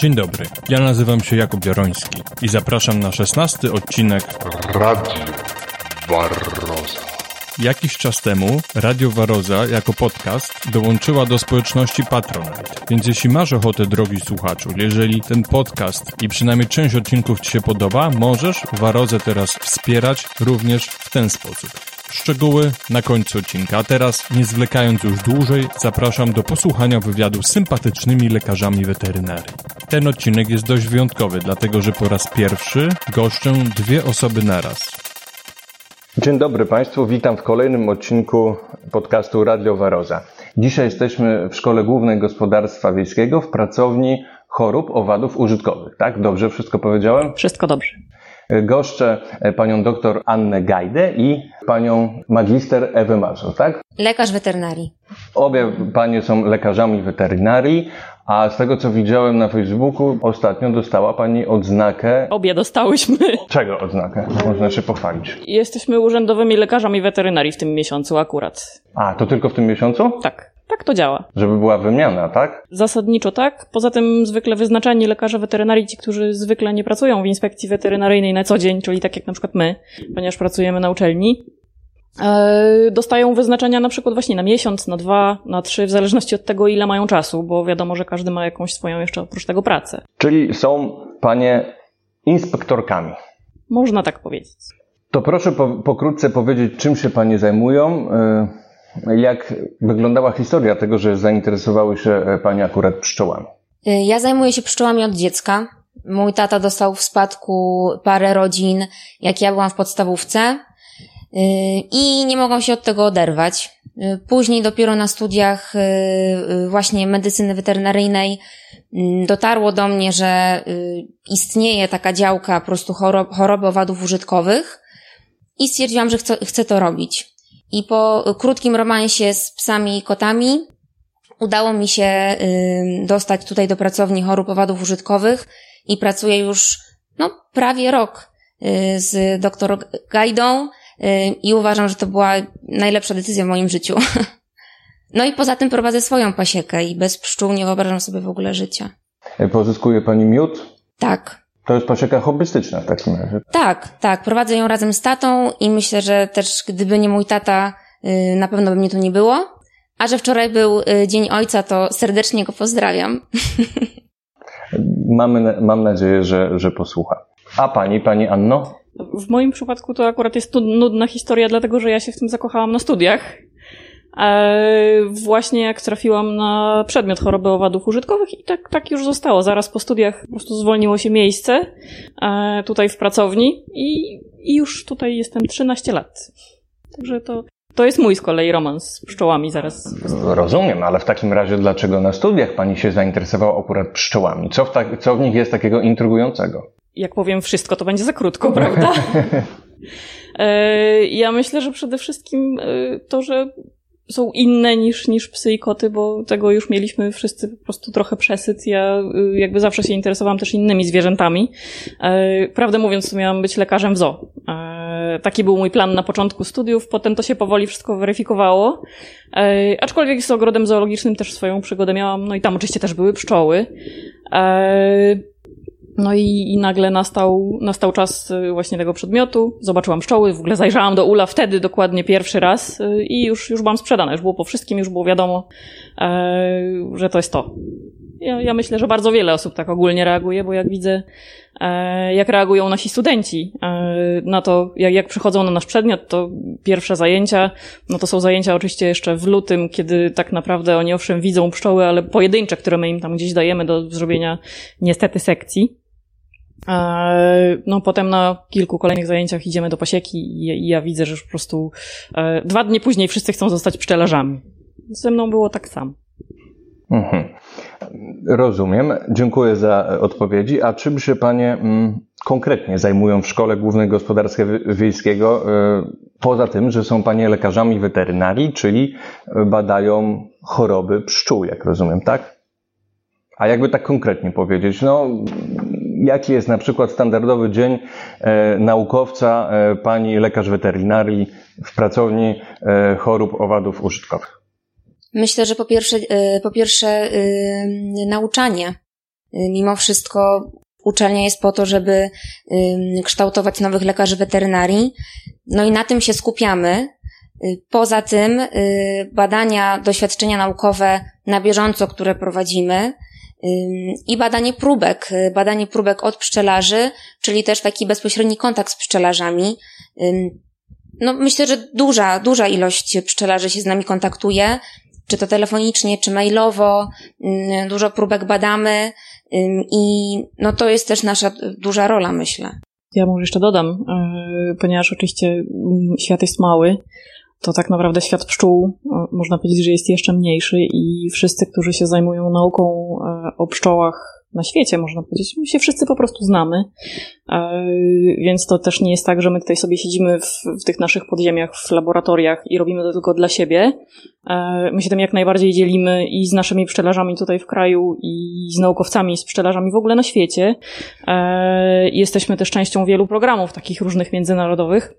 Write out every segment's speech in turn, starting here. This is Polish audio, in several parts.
Dzień dobry, ja nazywam się Jakub Jaroński i zapraszam na szesnasty odcinek Radio Barroza. Jakiś czas temu Radio Waroza jako podcast dołączyła do społeczności Patronite. Więc jeśli masz ochotę, drogi słuchaczu, jeżeli ten podcast i przynajmniej część odcinków Ci się podoba, możesz Warozę teraz wspierać również w ten sposób. Szczegóły na końcu odcinka. A teraz, nie zwlekając już dłużej, zapraszam do posłuchania wywiadu z sympatycznymi lekarzami weterynarii. Ten odcinek jest dość wyjątkowy, dlatego że po raz pierwszy goszczę dwie osoby naraz. Dzień dobry Państwu, witam w kolejnym odcinku podcastu Radio Waroza. Dzisiaj jesteśmy w Szkole Głównej Gospodarstwa Wiejskiego w pracowni chorób owadów użytkowych. Tak? Dobrze wszystko powiedziałem? Wszystko dobrze. Goszczę panią doktor Annę Gajdę i panią magister Ewę Mazur, tak? Lekarz weterynarii. Obie panie są lekarzami weterynarii, a z tego co widziałem na Facebooku, ostatnio dostała pani odznakę. Obie dostałyśmy. Czego odznakę? Można się pochwalić. Jesteśmy urzędowymi lekarzami weterynarii w tym miesiącu akurat. A, to tylko w tym miesiącu? Tak, tak to działa. Żeby była wymiana, tak? Zasadniczo tak. Poza tym zwykle wyznaczani lekarze weterynarii, ci, którzy zwykle nie pracują w inspekcji weterynaryjnej na co dzień, czyli tak jak na przykład my, ponieważ pracujemy na uczelni, dostają wyznaczenia na przykład właśnie na miesiąc, na dwa, na trzy, w zależności od tego, ile mają czasu, bo wiadomo, że każdy ma jakąś swoją jeszcze oprócz tego pracę. Czyli są panie inspektorkami. Można tak powiedzieć. To proszę po, pokrótce powiedzieć, czym się panie zajmują, y, jak wyglądała historia tego, że zainteresowały się panie akurat pszczołami. Ja zajmuję się pszczołami od dziecka. Mój tata dostał w spadku parę rodzin, jak ja byłam w podstawówce i nie mogłam się od tego oderwać. Y, Później dopiero na studiach y, y, właśnie medycyny weterynaryjnej mm, dotarło do mnie, że y, istnieje taka działka po prostu chorob, choroby owadów użytkowych i stwierdziłam, że chcę, chcę to robić. I po krótkim romansie z psami i kotami udało mi się y, dostać tutaj do pracowni chorób owadów użytkowych i pracuję już no, prawie rok y, z doktor Gajdą y, i uważam, że to była najlepsza decyzja w moim życiu. No i poza tym prowadzę swoją pasiekę i bez pszczół nie wyobrażam sobie w ogóle życia. Pozyskuje pani miód? Tak, To jest pasieka hobbystyczna w takim razie. tak, tak. Prowadzę ją razem z tatą i myślę, że też gdyby nie mój tata, y, na pewno by mnie tu nie było. A że wczoraj był y, Dzień Ojca, to serdecznie go pozdrawiam. Mamy, mam nadzieję, że, że posłucha. A pani, pani Anno? W moim przypadku to akurat jest nudna historia, dlatego że ja się w tym zakochałam na studiach. E, właśnie jak trafiłam na przedmiot choroby owadów użytkowych i tak, tak już zostało. Zaraz po studiach po prostu zwolniło się miejsce e, tutaj w pracowni i, i już tutaj jestem 13 lat. Także to, to jest mój z kolei romans z pszczołami zaraz. Rozumiem, ale w takim razie dlaczego na studiach pani się zainteresowała akurat pszczołami? Co w, tak, co w nich jest takiego intrygującego? Jak powiem wszystko, to będzie za krótko, prawda? E, Ja myślę, że przede wszystkim e, to, że są inne niż, niż psy i koty, bo tego już mieliśmy wszyscy po prostu trochę przesyt. Ja y, jakby zawsze się interesowałam też innymi zwierzętami. E, Prawdę mówiąc, miałam być lekarzem w zoo. E, Taki był mój plan na początku studiów, potem to się powoli wszystko weryfikowało. E, Aczkolwiek z ogrodem zoologicznym też swoją przygodę miałam, no i tam oczywiście też były pszczoły. No i, i nagle nastał, nastał czas y, właśnie tego przedmiotu. Zobaczyłam pszczoły, w ogóle zajrzałam do ula wtedy dokładnie pierwszy raz y, i już, już byłam sprzedana. Już było po wszystkim, już było wiadomo, e, że to jest to. Ja, ja myślę, że bardzo wiele osób tak ogólnie reaguje, bo jak widzę, e, jak reagują nasi studenci e, na to, jak, jak przychodzą na nasz przedmiot, to pierwsze zajęcia, no to są zajęcia oczywiście jeszcze w lutym, kiedy tak naprawdę oni owszem widzą pszczoły, ale pojedyncze, które my im tam gdzieś dajemy do zrobienia niestety sekcji. E, No, potem na kilku kolejnych zajęciach idziemy do pasieki i ja widzę, że już po prostu e, dwa dni później wszyscy chcą zostać pszczelarzami. Ze mną było tak samo. Mhm. Rozumiem. Dziękuję za odpowiedzi. A czym się panie mm, konkretnie zajmują w Szkole Głównej Gospodarstwa Wi- Wiejskiego, y, poza tym, że są panie lekarzami weterynarii, czyli badają choroby pszczół, jak rozumiem, tak? A jakby tak konkretnie powiedzieć, no, jaki jest na przykład standardowy dzień e, naukowca, e, pani lekarz weterynarii w pracowni e, chorób owadów użytkowych? Myślę, że po pierwsze, po pierwsze nauczanie Mimo wszystko uczelnia jest po to, żeby kształtować nowych lekarzy weterynarii. No i na tym się skupiamy. Poza tym badania, doświadczenia naukowe na bieżąco, które prowadzimy, i badanie próbek, badanie próbek od pszczelarzy, czyli też taki bezpośredni kontakt z pszczelarzami. No, myślę, że duża, duża ilość pszczelarzy się z nami kontaktuje, czy to telefonicznie, czy mailowo. Dużo próbek badamy i no to jest też nasza duża rola, myślę. Ja może jeszcze dodam, e, ponieważ oczywiście świat jest mały, to tak naprawdę świat pszczół, można powiedzieć, że jest jeszcze mniejszy i wszyscy, którzy się zajmują nauką e, o pszczołach na świecie, można powiedzieć, my się wszyscy po prostu znamy. E, więc to też nie jest tak, że my tutaj sobie siedzimy w, w tych naszych podziemiach, w laboratoriach i robimy to tylko dla siebie. E, my się tym jak najbardziej dzielimy i z naszymi pszczelarzami tutaj w kraju, i z naukowcami, z pszczelarzami w ogóle na świecie. Jesteśmy też częścią wielu programów takich różnych międzynarodowych.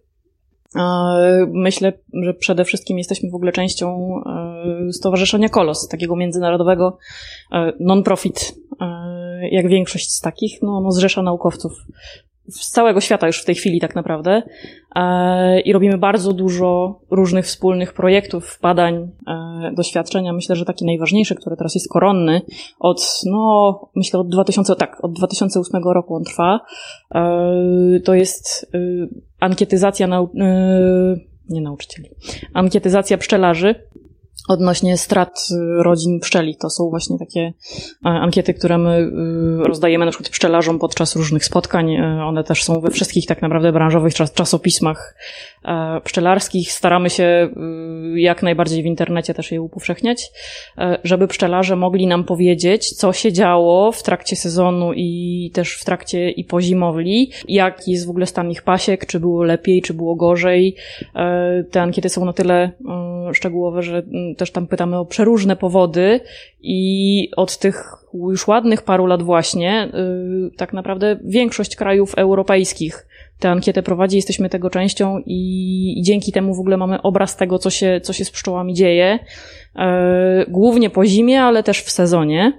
Myślę, że przede wszystkim jesteśmy w ogóle częścią e, Stowarzyszenia Kolos, takiego międzynarodowego e, non-profit, e, jak większość z takich, no, no zrzesza naukowców z całego świata już w tej chwili tak naprawdę e, i robimy bardzo dużo różnych wspólnych projektów, badań, e, doświadczenia. Myślę, że taki najważniejszy, który teraz jest koronny, od, no, myślę od 2000, tak, od 2008 roku on trwa, e, to jest ankietyzacja, nau, nie nauczycieli, ankietyzacja pszczelarzy odnośnie strat y, rodzin pszczeli. To są właśnie takie e, ankiety, które my y, rozdajemy na przykład pszczelarzom podczas różnych spotkań. E, one też są we wszystkich tak naprawdę branżowych czasopismach e, pszczelarskich. Staramy się y, jak najbardziej w internecie też je upowszechniać, żeby pszczelarze mogli nam powiedzieć, co się działo w trakcie sezonu i też w trakcie i po zimowli, jaki jest w ogóle stan ich pasiek, czy było lepiej, czy było gorzej. Te ankiety są na tyle szczegółowe, że mm, też tam pytamy o przeróżne powody i od tych już ładnych paru lat właśnie, yy, tak naprawdę większość krajów europejskich tę ankietę prowadzi, jesteśmy tego częścią i, dzięki temu w ogóle mamy obraz tego, co się, co się z pszczołami dzieje. Yy, głównie po zimie, ale też w sezonie.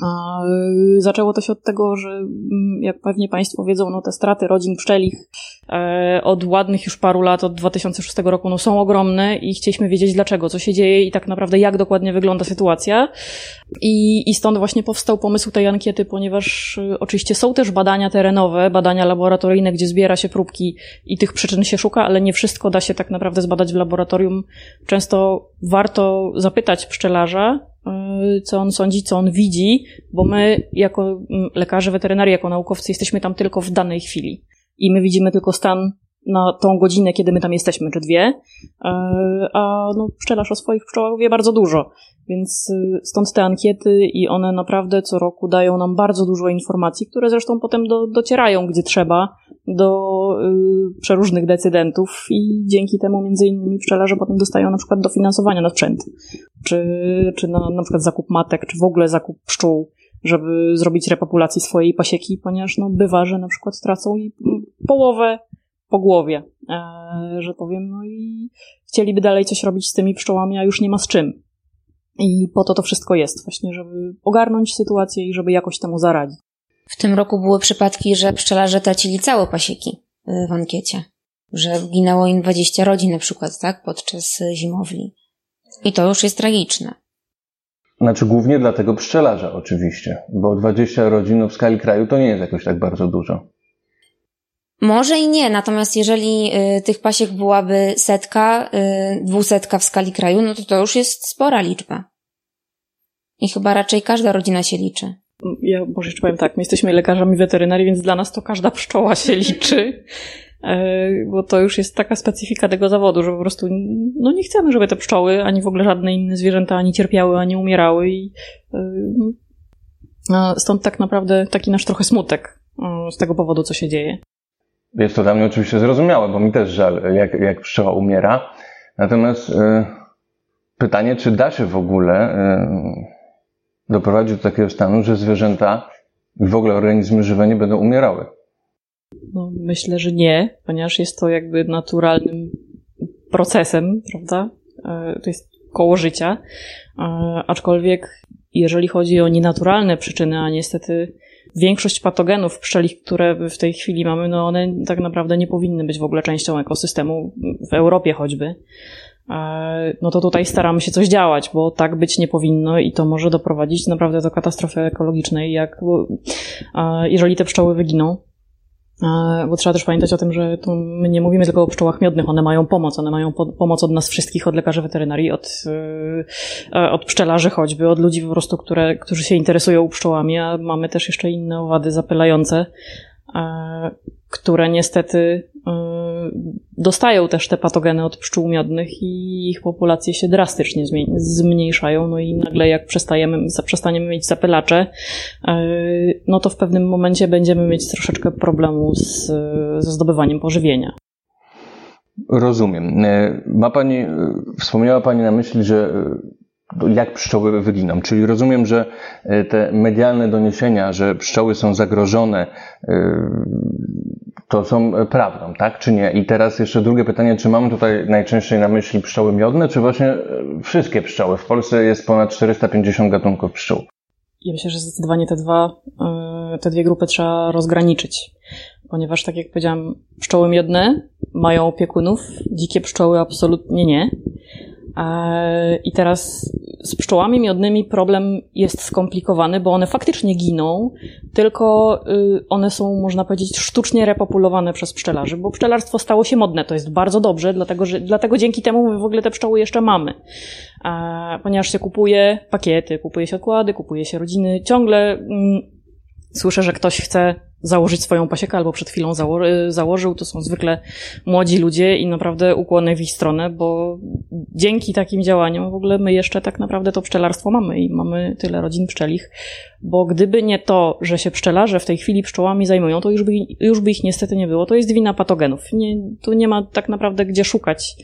Y, zaczęło to się od tego, że mm, jak pewnie Państwo wiedzą, no te straty rodzin pszczelich e, od ładnych już paru lat, od 2006 roku, no są ogromne i chcieliśmy wiedzieć dlaczego, co się dzieje i tak naprawdę jak dokładnie wygląda sytuacja. I, i stąd właśnie powstał pomysł tej ankiety, ponieważ y, oczywiście są też badania terenowe, badania laboratoryjne, gdzie zbiera się próbki i tych przyczyn się szuka, ale nie wszystko da się tak naprawdę zbadać w laboratorium. Często warto zapytać pszczelarza, co on sądzi, co on widzi, bo my jako mm, lekarze weterynarii, jako naukowcy jesteśmy tam tylko w danej chwili. I my widzimy tylko stan na tą godzinę, kiedy my tam jesteśmy, czy dwie, y, a no, pszczelarz o swoich pszczołach wie bardzo dużo. Więc y, stąd te ankiety i one naprawdę co roku dają nam bardzo dużo informacji, które zresztą potem do, docierają gdzie trzeba do y, przeróżnych decydentów i dzięki temu między innymi pszczelarze potem dostają na przykład dofinansowania na sprzęt, czy, czy na, na przykład zakup matek, czy w ogóle zakup pszczół, żeby zrobić repopulacji swojej pasieki, ponieważ no, bywa, że na przykład tracą i połowę po głowie, e, że powiem, no i chcieliby dalej coś robić z tymi pszczołami, a już nie ma z czym. I po to to wszystko jest, właśnie, żeby ogarnąć sytuację i żeby jakoś temu zaradzić. W tym roku były przypadki, że pszczelarze tracili całe pasieki y, w ankiecie. Że ginęło im 20 rodzin na przykład, tak, podczas zimowli. I to już jest tragiczne. Znaczy głównie dla tego pszczelarza oczywiście, bo 20 rodzin w skali kraju to nie jest jakoś tak bardzo dużo. Może i nie, natomiast jeżeli y, tych pasiek byłaby setka, y, dwusetka w skali kraju, no to to już jest spora liczba. I chyba raczej każda rodzina się liczy. Ja może jeszcze powiem tak, my jesteśmy lekarzami weterynarii, więc dla nas to każda pszczoła się liczy. E, bo to już jest taka specyfika tego zawodu, że po prostu no nie chcemy, żeby te pszczoły, ani w ogóle żadne inne zwierzęta ani cierpiały, ani umierały i e, stąd tak naprawdę taki nasz trochę smutek e, z tego powodu, co się dzieje. Jest to dla mnie oczywiście zrozumiałe, bo mi też żal, jak, jak pszczoła umiera. Natomiast y, pytanie, czy da się w ogóle y, doprowadzić do takiego stanu, że zwierzęta i w ogóle organizmy żywe nie będą umierały? No, myślę, że nie, ponieważ jest to jakby naturalnym procesem, prawda? Y, to jest koło życia. Aczkolwiek jeżeli chodzi o nienaturalne przyczyny, a niestety większość patogenów pszczelich, które w tej chwili mamy, no one tak naprawdę nie powinny być w ogóle częścią ekosystemu w Europie choćby. E, no to tutaj staramy się coś działać, bo tak być nie powinno i to może doprowadzić naprawdę do katastrofy ekologicznej, jak e, jeżeli te pszczoły wyginą. E, bo trzeba też pamiętać o tym, że tu my nie mówimy tylko o pszczołach miodnych, one mają pomoc, one mają po pomoc od nas wszystkich, od lekarzy weterynarii, od, od pszczelarzy choćby, od ludzi po prostu, które, którzy się interesują pszczołami, a mamy też jeszcze inne owady zapylające, które niestety dostają też te patogeny od pszczół miodnych i ich populacje się drastycznie zmniejszają. No i nagle jak przestajemy, przestaniemy mieć zapylacze, e, no to w pewnym momencie będziemy mieć troszeczkę problemu z, ze zdobywaniem pożywienia. Rozumiem. E, ma Pani, e, wspomniała Pani na myśli, że jak pszczoły wyginą. Czyli rozumiem, że te medialne doniesienia, że pszczoły są zagrożone, to są e, prawdą, tak czy nie? I teraz jeszcze drugie pytanie, czy mamy tutaj najczęściej na myśli pszczoły miodne, czy właśnie e, wszystkie pszczoły? W Polsce jest ponad 450 gatunków pszczół. Ja myślę, że zdecydowanie te dwa, e, te dwie grupy trzeba rozgraniczyć, ponieważ tak jak powiedziałam, pszczoły miodne mają opiekunów, dzikie pszczoły absolutnie nie. I teraz z pszczołami miodnymi problem jest skomplikowany, bo one faktycznie giną, tylko y, one są, można powiedzieć, sztucznie repopulowane przez pszczelarzy, bo pszczelarstwo stało się modne. To jest bardzo dobrze, dlatego, że, dlatego dzięki temu my w ogóle te pszczoły jeszcze mamy. Ponieważ się kupuje pakiety, kupuje się okłady, kupuje się rodziny, ciągle mm, słyszę, że ktoś chce założyć swoją pasiekę albo przed chwilą zało założył. To są zwykle młodzi ludzie i naprawdę ukłony w ich stronę, bo dzięki takim działaniom w ogóle my jeszcze tak naprawdę to pszczelarstwo mamy i mamy tyle rodzin pszczelich, bo gdyby nie to, że się pszczelarze w tej chwili pszczołami zajmują, to już by, już by ich niestety nie było. To jest wina patogenów. Nie, tu nie ma tak naprawdę gdzie szukać.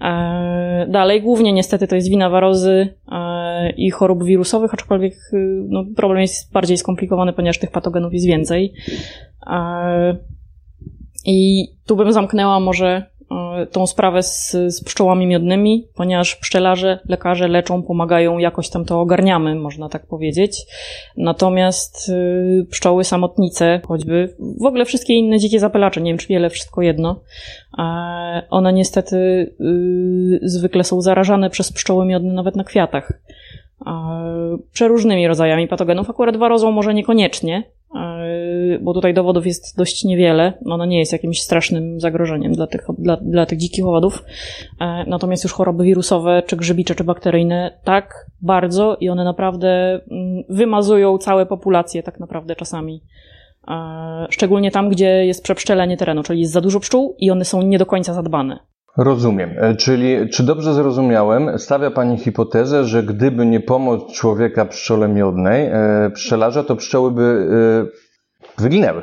E, dalej, głównie niestety to jest wina warozy e, i chorób wirusowych, aczkolwiek e, no, problem jest bardziej skomplikowany, ponieważ tych patogenów jest więcej. E, I tu bym zamknęła może e, tą sprawę z, z pszczołami miodnymi, ponieważ pszczelarze, lekarze leczą, pomagają, jakoś tam to ogarniamy, można tak powiedzieć. Natomiast y, pszczoły samotnice, choćby w ogóle wszystkie inne dzikie zapylacze, nie wiem czy wiele, wszystko jedno, one niestety zwykle są zarażane przez pszczoły miodne nawet na kwiatach. Przeróżnymi rodzajami patogenów, akurat warozą może niekoniecznie, bo tutaj dowodów jest dość niewiele. Ona nie jest jakimś strasznym zagrożeniem dla tych, dla, dla tych dzikich owadów. E, natomiast już choroby wirusowe, czy grzybicze, czy bakteryjne, tak bardzo i one naprawdę mm, wymazują całe populacje tak naprawdę czasami. E, szczególnie tam, gdzie jest przepszczelenie terenu, czyli jest za dużo pszczół i one są nie do końca zadbane. Rozumiem. E, czyli, czy dobrze zrozumiałem, stawia Pani hipotezę, że gdyby nie pomoc człowieka pszczole miodnej, pszczelarza, to pszczoły by wyginęły.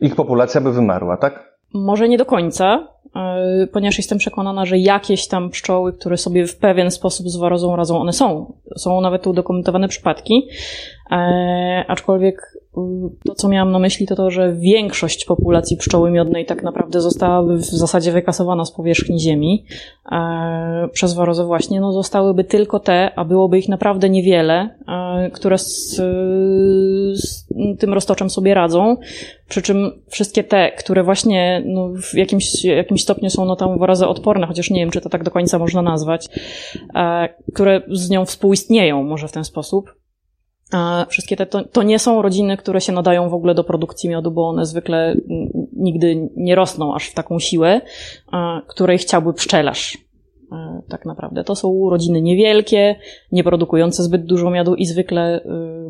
Ich populacja by wymarła, tak? Może nie do końca, e, ponieważ jestem przekonana, że jakieś tam pszczoły, które sobie w pewien sposób z warozą radzą, one są. Są nawet udokumentowane przypadki, e, aczkolwiek to, co miałam na myśli, to to, że większość populacji pszczoły miodnej tak naprawdę zostałaby w zasadzie wykasowana z powierzchni Ziemi e, przez warozę właśnie. No, zostałyby tylko te, a byłoby ich naprawdę niewiele, e, które z, z, tym roztoczem sobie radzą. Przy czym wszystkie te, które właśnie no, w jakimś, jakimś stopniu są no, tam warozy odporne, chociaż nie wiem, czy to tak do końca można nazwać, e, które z nią współistnieją może w ten sposób, Wszystkie te to, to, nie są rodziny, które się nadają w ogóle do produkcji miodu, bo one zwykle nigdy nie rosną aż w taką siłę, której chciałby pszczelarz. Tak naprawdę. To są rodziny niewielkie, nie produkujące zbyt dużo miodu i zwykle y,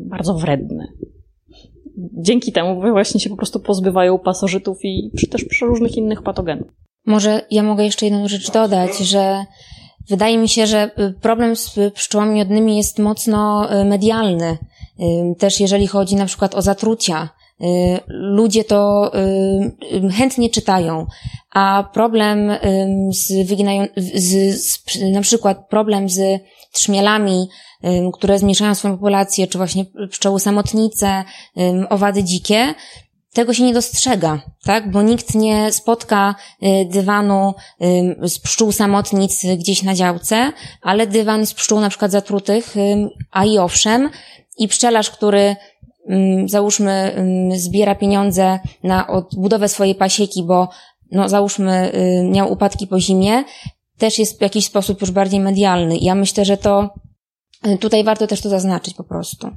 bardzo wredne. Dzięki temu właśnie się po prostu pozbywają pasożytów i też różnych innych patogenów. Może ja mogę jeszcze jedną rzecz dodać, że Wydaje mi się, że y, problem z pszczołami miodnymi jest mocno y, medialny. Y, też jeżeli chodzi na przykład o zatrucia. Ludzie to chętnie czytają, a problem z, wyginają, z, z na przykład problem z trzmielami, które zmniejszają swoją populację, czy właśnie pszczoły samotnice, owady dzikie, tego się nie dostrzega, tak? Bo nikt nie spotka y, dywanu y, z pszczół samotnic gdzieś na działce, ale dywan z pszczół na przykład zatrutych, a i owszem, i pszczelarz, który załóżmy zbiera pieniądze na odbudowę swojej pasieki, bo no załóżmy miał upadki po zimie, też jest w jakiś sposób już bardziej medialny. Ja myślę, że to tutaj warto też to zaznaczyć po prostu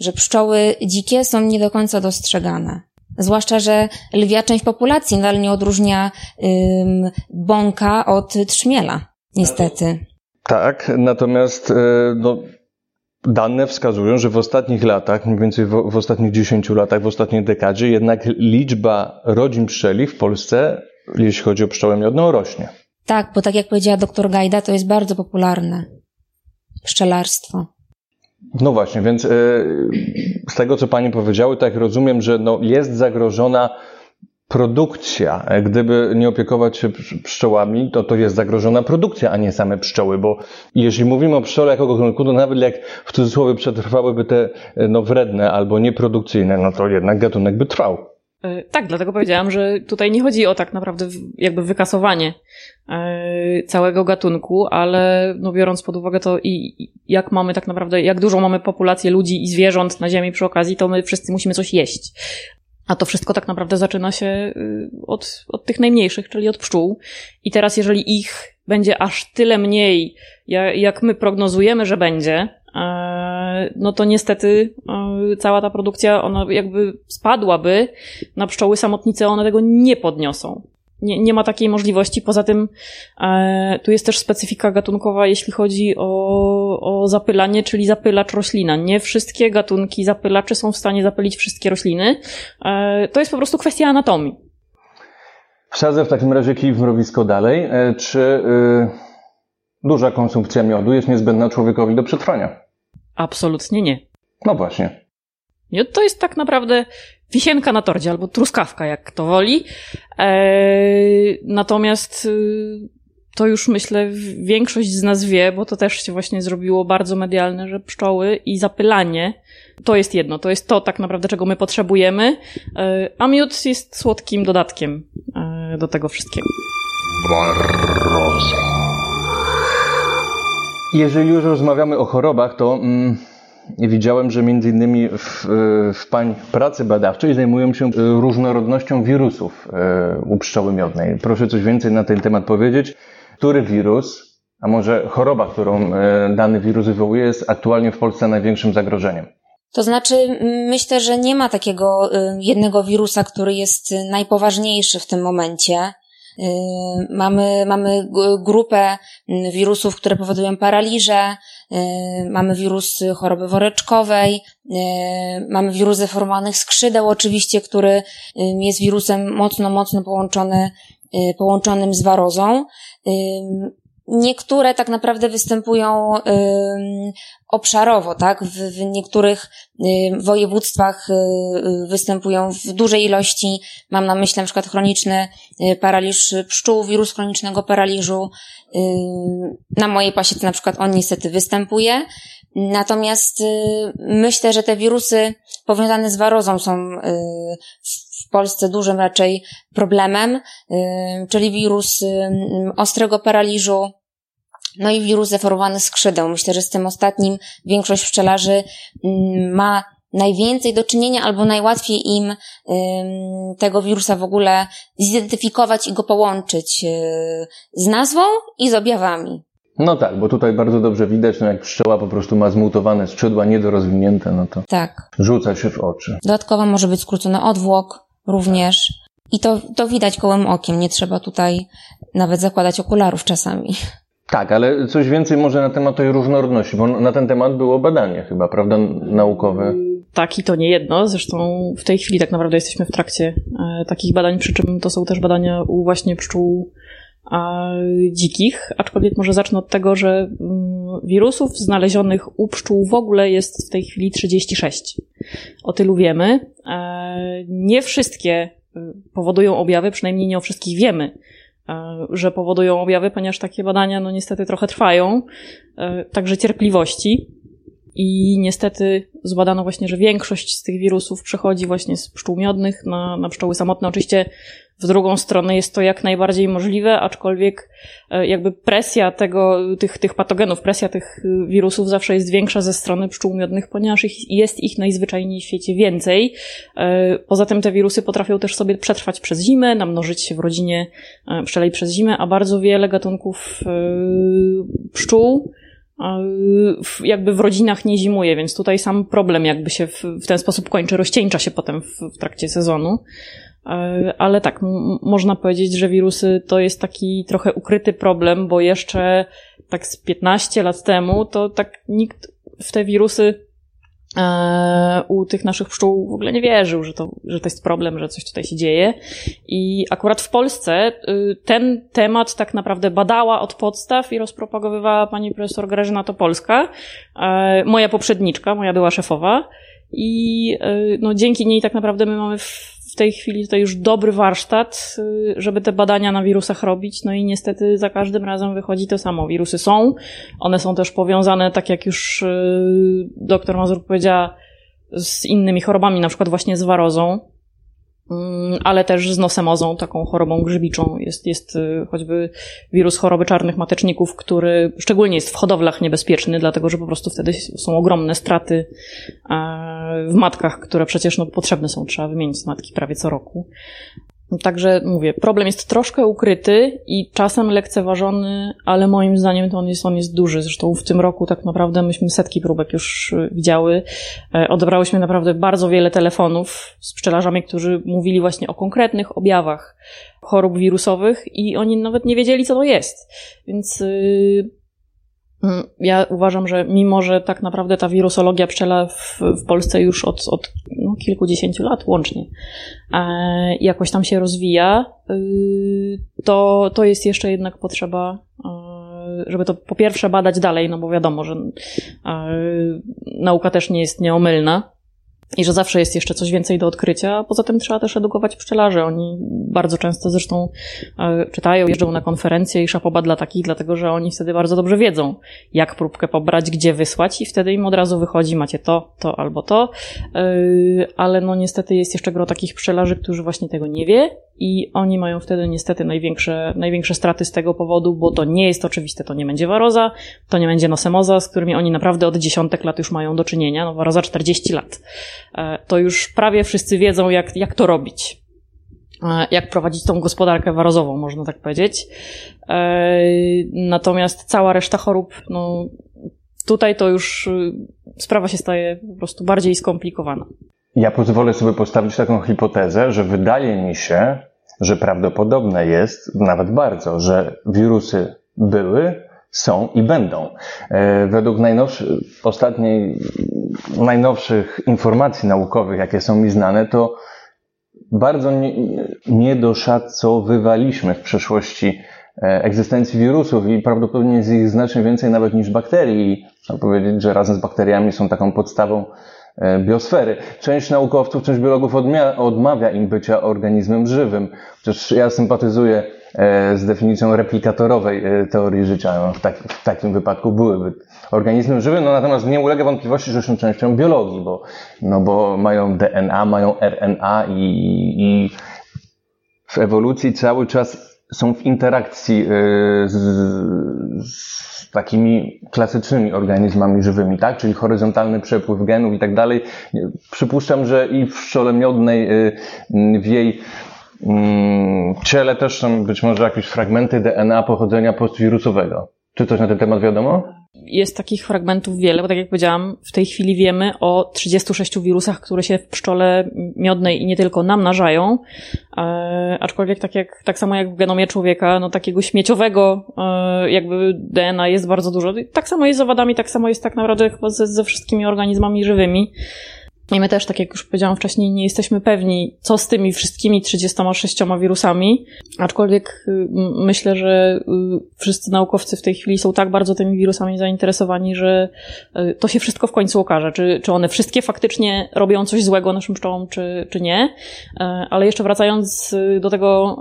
że pszczoły dzikie są nie do końca dostrzegane. Zwłaszcza, że lwia część populacji nadal nie odróżnia ym, bąka od trzmiela, niestety. Tak, natomiast y, no, dane wskazują, że w ostatnich latach, mniej więcej w, w ostatnich 10 latach, w ostatniej dekadzie, jednak liczba rodzin pszczeli w Polsce, jeśli chodzi o pszczołę miodną, rośnie. Tak, bo tak jak powiedziała doktor Gajda, to jest bardzo popularne pszczelarstwo. No właśnie, więc e, z tego, co Pani powiedziały, tak rozumiem, że no jest zagrożona produkcja. Gdyby nie opiekować się pszczołami, to to jest zagrożona produkcja, a nie same pszczoły, bo jeśli mówimy o pszczole jako gatunku, to nawet jak w cudzysłowie przetrwałyby te no, wredne albo nieprodukcyjne, no to jednak gatunek by trwał. E, tak, dlatego powiedziałam, że tutaj nie chodzi o tak naprawdę jakby wykasowanie e, całego gatunku, ale no biorąc pod uwagę to i jak mamy tak naprawdę, jak dużą mamy populację ludzi i zwierząt na Ziemi przy okazji, to my wszyscy musimy coś jeść. A to wszystko tak naprawdę zaczyna się y, od, od tych najmniejszych, czyli od pszczół. I teraz, jeżeli ich będzie aż tyle mniej, jak my prognozujemy, że będzie, e, no to niestety e, cała ta produkcja, ona jakby spadłaby na pszczoły samotnice, one tego nie podniosą. Nie, nie ma takiej możliwości. Poza tym e, tu jest też specyfika gatunkowa, jeśli chodzi o, o zapylanie, czyli zapylacz roślina. Nie wszystkie gatunki zapylaczy są w stanie zapylić wszystkie rośliny. E, to jest po prostu kwestia anatomii. Wsadzę w takim razie kij w mrowisko dalej. Czy y, duża konsumpcja miodu jest niezbędna człowiekowi do przetrwania? Absolutnie nie. No właśnie. Miód to jest tak naprawdę wisienka na tordzie albo truskawka, jak kto woli. Eee, natomiast y, to już myślę większość z nas wie, bo to też się właśnie zrobiło bardzo medialne, że pszczoły i zapylanie to jest jedno, to jest to tak naprawdę, czego my potrzebujemy, eee, a miód jest słodkim dodatkiem eee, do tego wszystkiego. Barroza. Jeżeli już rozmawiamy o chorobach, to mm, widziałem, że między innymi w, w Pań pracy badawczej zajmują się różnorodnością wirusów e, u pszczoły miodnej. Proszę coś więcej na ten temat powiedzieć. Który wirus, a może choroba, którą e, dany wirus wywołuje, jest aktualnie w Polsce największym zagrożeniem? To znaczy, myślę, że nie ma takiego e, jednego wirusa, który jest najpoważniejszy w tym momencie. Mamy, mamy grupę wirusów, które powodują paraliże, Y, mamy wirus choroby woreczkowej, y, mamy wirus deformowanych skrzydeł oczywiście, który y, jest wirusem mocno, mocno połączony, połączonym z warozą. Niektóre tak naprawdę występują y, obszarowo, tak? W, niektórych y, województwach y, występują w dużej ilości. Mam na myśli na przykład chroniczny paraliż pszczół, wirus chronicznego paraliżu. Na mojej pasiece na przykład on niestety występuje. Natomiast myślę, że te wirusy powiązane z warozą są w Polsce dużym raczej problemem, czyli wirus ostrego paraliżu, no i wirus deformowany skrzydeł. Myślę, że z tym ostatnim większość pszczelarzy mm, ma najwięcej do czynienia albo najłatwiej im tego wirusa w ogóle zidentyfikować i go połączyć y, z nazwą i z objawami. No tak, bo tutaj bardzo dobrze widać, no jak pszczoła po prostu ma zmutowane skrzydła, niedorozwinięte, no to tak. rzuca się w oczy. Dodatkowo może być skrócony odwłok również. I to, to widać kołem okiem, nie trzeba tutaj nawet zakładać okularów czasami. Tak, ale coś więcej może na temat tej różnorodności, bo na ten temat było badanie chyba, prawda, naukowe. Tak, i to nie jedno. Zresztą w tej chwili tak naprawdę jesteśmy w trakcie e, takich badań, przy czym to są też badania u właśnie pszczół dzikich, aczkolwiek może zacznę od tego, że mm, wirusów znalezionych u pszczół w ogóle jest w tej chwili 36. O tylu wiemy. E, nie wszystkie y, powodują objawy, przynajmniej nie o wszystkich wiemy. E, że powodują objawy, ponieważ takie badania no niestety trochę trwają, e, także cierpliwości. I niestety zbadano właśnie, że większość z tych wirusów przechodzi właśnie z pszczół miodnych na, na pszczoły samotne. Oczywiście w drugą stronę jest to jak najbardziej możliwe, aczkolwiek e, jakby presja tego, tych, tych patogenów, presja tych wirusów zawsze jest większa ze strony pszczół miodnych, ponieważ ich, jest ich najzwyczajniej w świecie więcej. E, poza tym te wirusy potrafią też sobie przetrwać przez zimę, namnożyć się w rodzinie e, pszczelej przez zimę, a bardzo wiele gatunków pszczół jakby w rodzinach nie zimuje, więc tutaj sam problem jakby się w, w ten sposób kończy, rozcieńcza się potem w, w trakcie sezonu. E, ale tak, można powiedzieć, że wirusy to jest taki trochę ukryty problem, bo jeszcze tak z 15 lat temu to tak nikt w te wirusy u tych naszych pszczół w ogóle nie wierzył, że to, że to jest problem, że coś tutaj się dzieje. I akurat w Polsce y, ten temat tak naprawdę badała od podstaw i rozpropagowywała pani profesor Grażyna Topolska, e, moja poprzedniczka, moja była szefowa. I no, dzięki niej tak naprawdę my mamy w w tej chwili tutaj już dobry warsztat, y, żeby te badania na wirusach robić. No i niestety za każdym razem wychodzi to samo. Wirusy są, one są też powiązane, tak jak już y, doktor Mazur powiedziała, z innymi chorobami, na przykład właśnie z warozą. Mm, ale też z nosemozą, taką chorobą grzybiczą. Jest, jest y, choćby wirus choroby czarnych mateczników, który szczególnie jest w hodowlach niebezpieczny, dlatego że po prostu wtedy są ogromne straty w matkach, które przecież no, potrzebne są, trzeba wymienić matki prawie co roku. Także mówię, problem jest troszkę ukryty i czasem lekceważony, ale moim zdaniem to on jest, on jest duży. Zresztą w tym roku tak naprawdę myśmy setki próbek już y, widziały. E, odebrałyśmy naprawdę bardzo wiele telefonów z pszczelarzami, którzy mówili właśnie o konkretnych objawach chorób wirusowych i oni nawet nie wiedzieli, co to jest. Więc yy, ja uważam, że mimo, że tak naprawdę ta wirusologia pszczela w, w Polsce już od, od no, kilkudziesięciu lat łącznie e, jakoś tam się rozwija, y, to, to jest jeszcze jednak potrzeba, e, żeby to po pierwsze badać dalej, no bo wiadomo, że e, nauka też nie jest nieomylna i że zawsze jest jeszcze coś więcej do odkrycia. Poza tym trzeba też edukować pszczelarzy. Oni bardzo często zresztą e, czytają, jeżdżą na konferencje i szapoba dla takich, dlatego że oni wtedy bardzo dobrze wiedzą, jak próbkę pobrać, gdzie wysłać i wtedy im od razu wychodzi, macie to, to albo to. E, ale no niestety jest jeszcze gro takich pszczelarzy, którzy właśnie tego nie wie i oni mają wtedy niestety największe, największe straty z tego powodu, bo to nie jest oczywiste, to nie będzie waroza, to nie będzie nosemoza, z którymi oni naprawdę od dziesiątek lat już mają do czynienia, no waroza 40 lat. E, to już prawie wszyscy wiedzą, jak, jak to robić. E, jak prowadzić tą gospodarkę warozową, można tak powiedzieć. E, natomiast cała reszta chorób, no tutaj to już sprawa się staje po prostu bardziej skomplikowana. Ja pozwolę sobie postawić taką hipotezę, że wydaje mi się, że prawdopodobne jest, nawet bardzo, że wirusy były, są i będą. E, według najnowszych, ostatniej, najnowszych informacji naukowych, jakie są mi znane, to bardzo nie, niedoszacowywaliśmy w przeszłości e, egzystencji wirusów i prawdopodobnie jest ich znacznie więcej nawet niż bakterii. Trzeba powiedzieć, że razem z bakteriami są taką podstawą biosfery. Część naukowców, część biologów odmawia im bycia organizmem żywym. Chociaż ja sympatyzuję e, z definicją replikatorowej e, teorii życia. No, w, tak, w takim wypadku byłyby organizmem żywym, no natomiast nie ulega wątpliwości, że są częścią biologii, bo, no bo mają DNA, mają RNA i, i w ewolucji cały czas są w interakcji z, z takimi klasycznymi organizmami żywymi, tak? Czyli horyzontalny przepływ genów i tak dalej. Przypuszczam, że i w pszczole miodnej, y, w jej mm, ciele też są być może jakieś fragmenty DNA pochodzenia postwirusowego. Czy coś na ten temat wiadomo? Jest takich fragmentów wiele, bo tak jak powiedziałam, w tej chwili wiemy o 36 wirusach, które się w pszczole miodnej i nie tylko namnażają, e, aczkolwiek tak, jak, tak samo jak w genomie człowieka, no takiego śmieciowego e, jakby DNA jest bardzo dużo. Tak samo jest z owadami, tak samo jest tak naprawdę chyba ze, ze wszystkimi organizmami żywymi. I my też, tak jak już powiedziałam wcześniej, nie jesteśmy pewni, co z tymi wszystkimi 36 wirusami, aczkolwiek y, myślę, że y, wszyscy naukowcy w tej chwili są tak bardzo tymi wirusami zainteresowani, że y, to się wszystko w końcu okaże, czy, czy one wszystkie faktycznie robią coś złego naszym pszczołom, czy, czy nie. Ale jeszcze wracając do tego,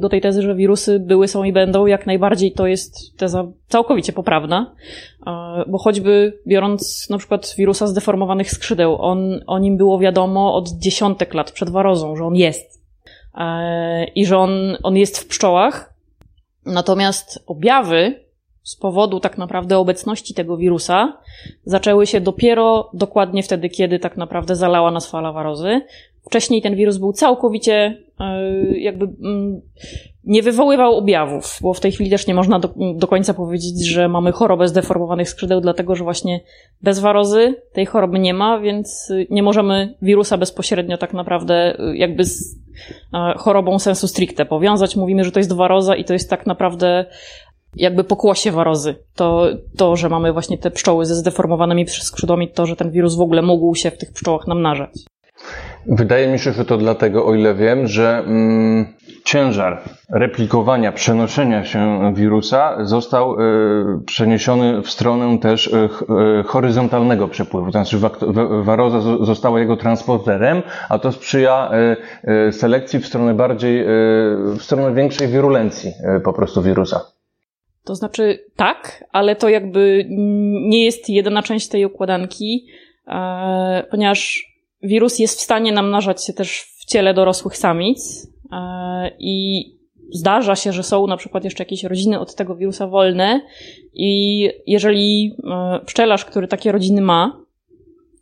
do tej tezy, że wirusy były, są i będą, jak najbardziej to jest teza całkowicie poprawna. Bo choćby biorąc na przykład wirusa zdeformowanych skrzydeł, on, o nim było wiadomo od dziesiątek lat przed warozą, że on jest. I że on, on jest w pszczołach. Natomiast objawy z powodu tak naprawdę obecności tego wirusa zaczęły się dopiero dokładnie wtedy, kiedy tak naprawdę zalała nas fala warozy. Wcześniej ten wirus był całkowicie e, jakby mm, nie wywoływał objawów, bo w tej chwili też nie można do, do końca powiedzieć, że mamy chorobę zdeformowanych skrzydeł, dlatego że właśnie bez warozy tej choroby nie ma, więc nie możemy wirusa bezpośrednio tak naprawdę e, jakby z e, chorobą sensu stricte powiązać. Mówimy, że to jest waroza i to jest tak naprawdę jakby pokłosie warozy. To, to, że mamy właśnie te pszczoły ze zdeformowanymi skrzydłami, to, że ten wirus w ogóle mógł się w tych pszczołach namnażać. Wydaje mi się, że to dlatego, o ile wiem, że mm, ciężar replikowania, przenoszenia się wirusa został y, przeniesiony w stronę też y, y, horyzontalnego przepływu. To znaczy waroza została jego transporterem, a to sprzyja selekcji w stronę bardziej, w stronę większej wirulencji po prostu wirusa. To znaczy tak, ale to jakby nie jest jedyna część tej układanki, ponieważ wirus jest w stanie namnażać się też w ciele dorosłych samic e, i zdarza się, że są na przykład jeszcze jakieś rodziny od tego wirusa wolne i jeżeli e, pszczelarz, który takie rodziny ma,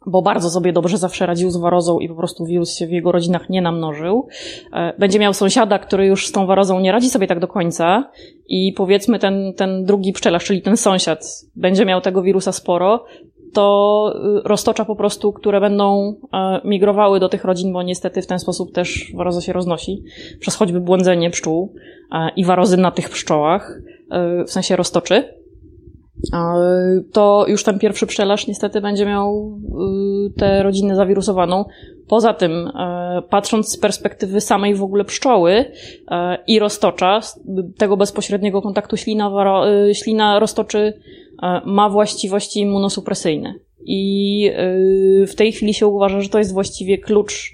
bo bardzo sobie dobrze zawsze radził z warozą i po prostu wirus się w jego rodzinach nie namnożył. E, będzie miał sąsiada, który już z tą warozą nie radzi sobie tak do końca i powiedzmy ten, ten drugi pszczelarz, czyli ten sąsiad, będzie miał tego wirusa sporo, to y, roztocza po prostu, które będą e, migrowały do tych rodzin, bo niestety w ten sposób też waroza się roznosi, przez choćby błądzenie pszczół e, i warozy na tych pszczołach, w sensie roztoczy to już ten pierwszy pszczelarz niestety będzie miał y, tę rodzinę zawirusowaną. Poza tym, e, patrząc z perspektywy samej w ogóle pszczoły e, i roztocza, tego bezpośredniego kontaktu ślina, y, ślina roztoczy e, ma właściwości immunosupresyjne. I w tej chwili się uważa, że to jest właściwie klucz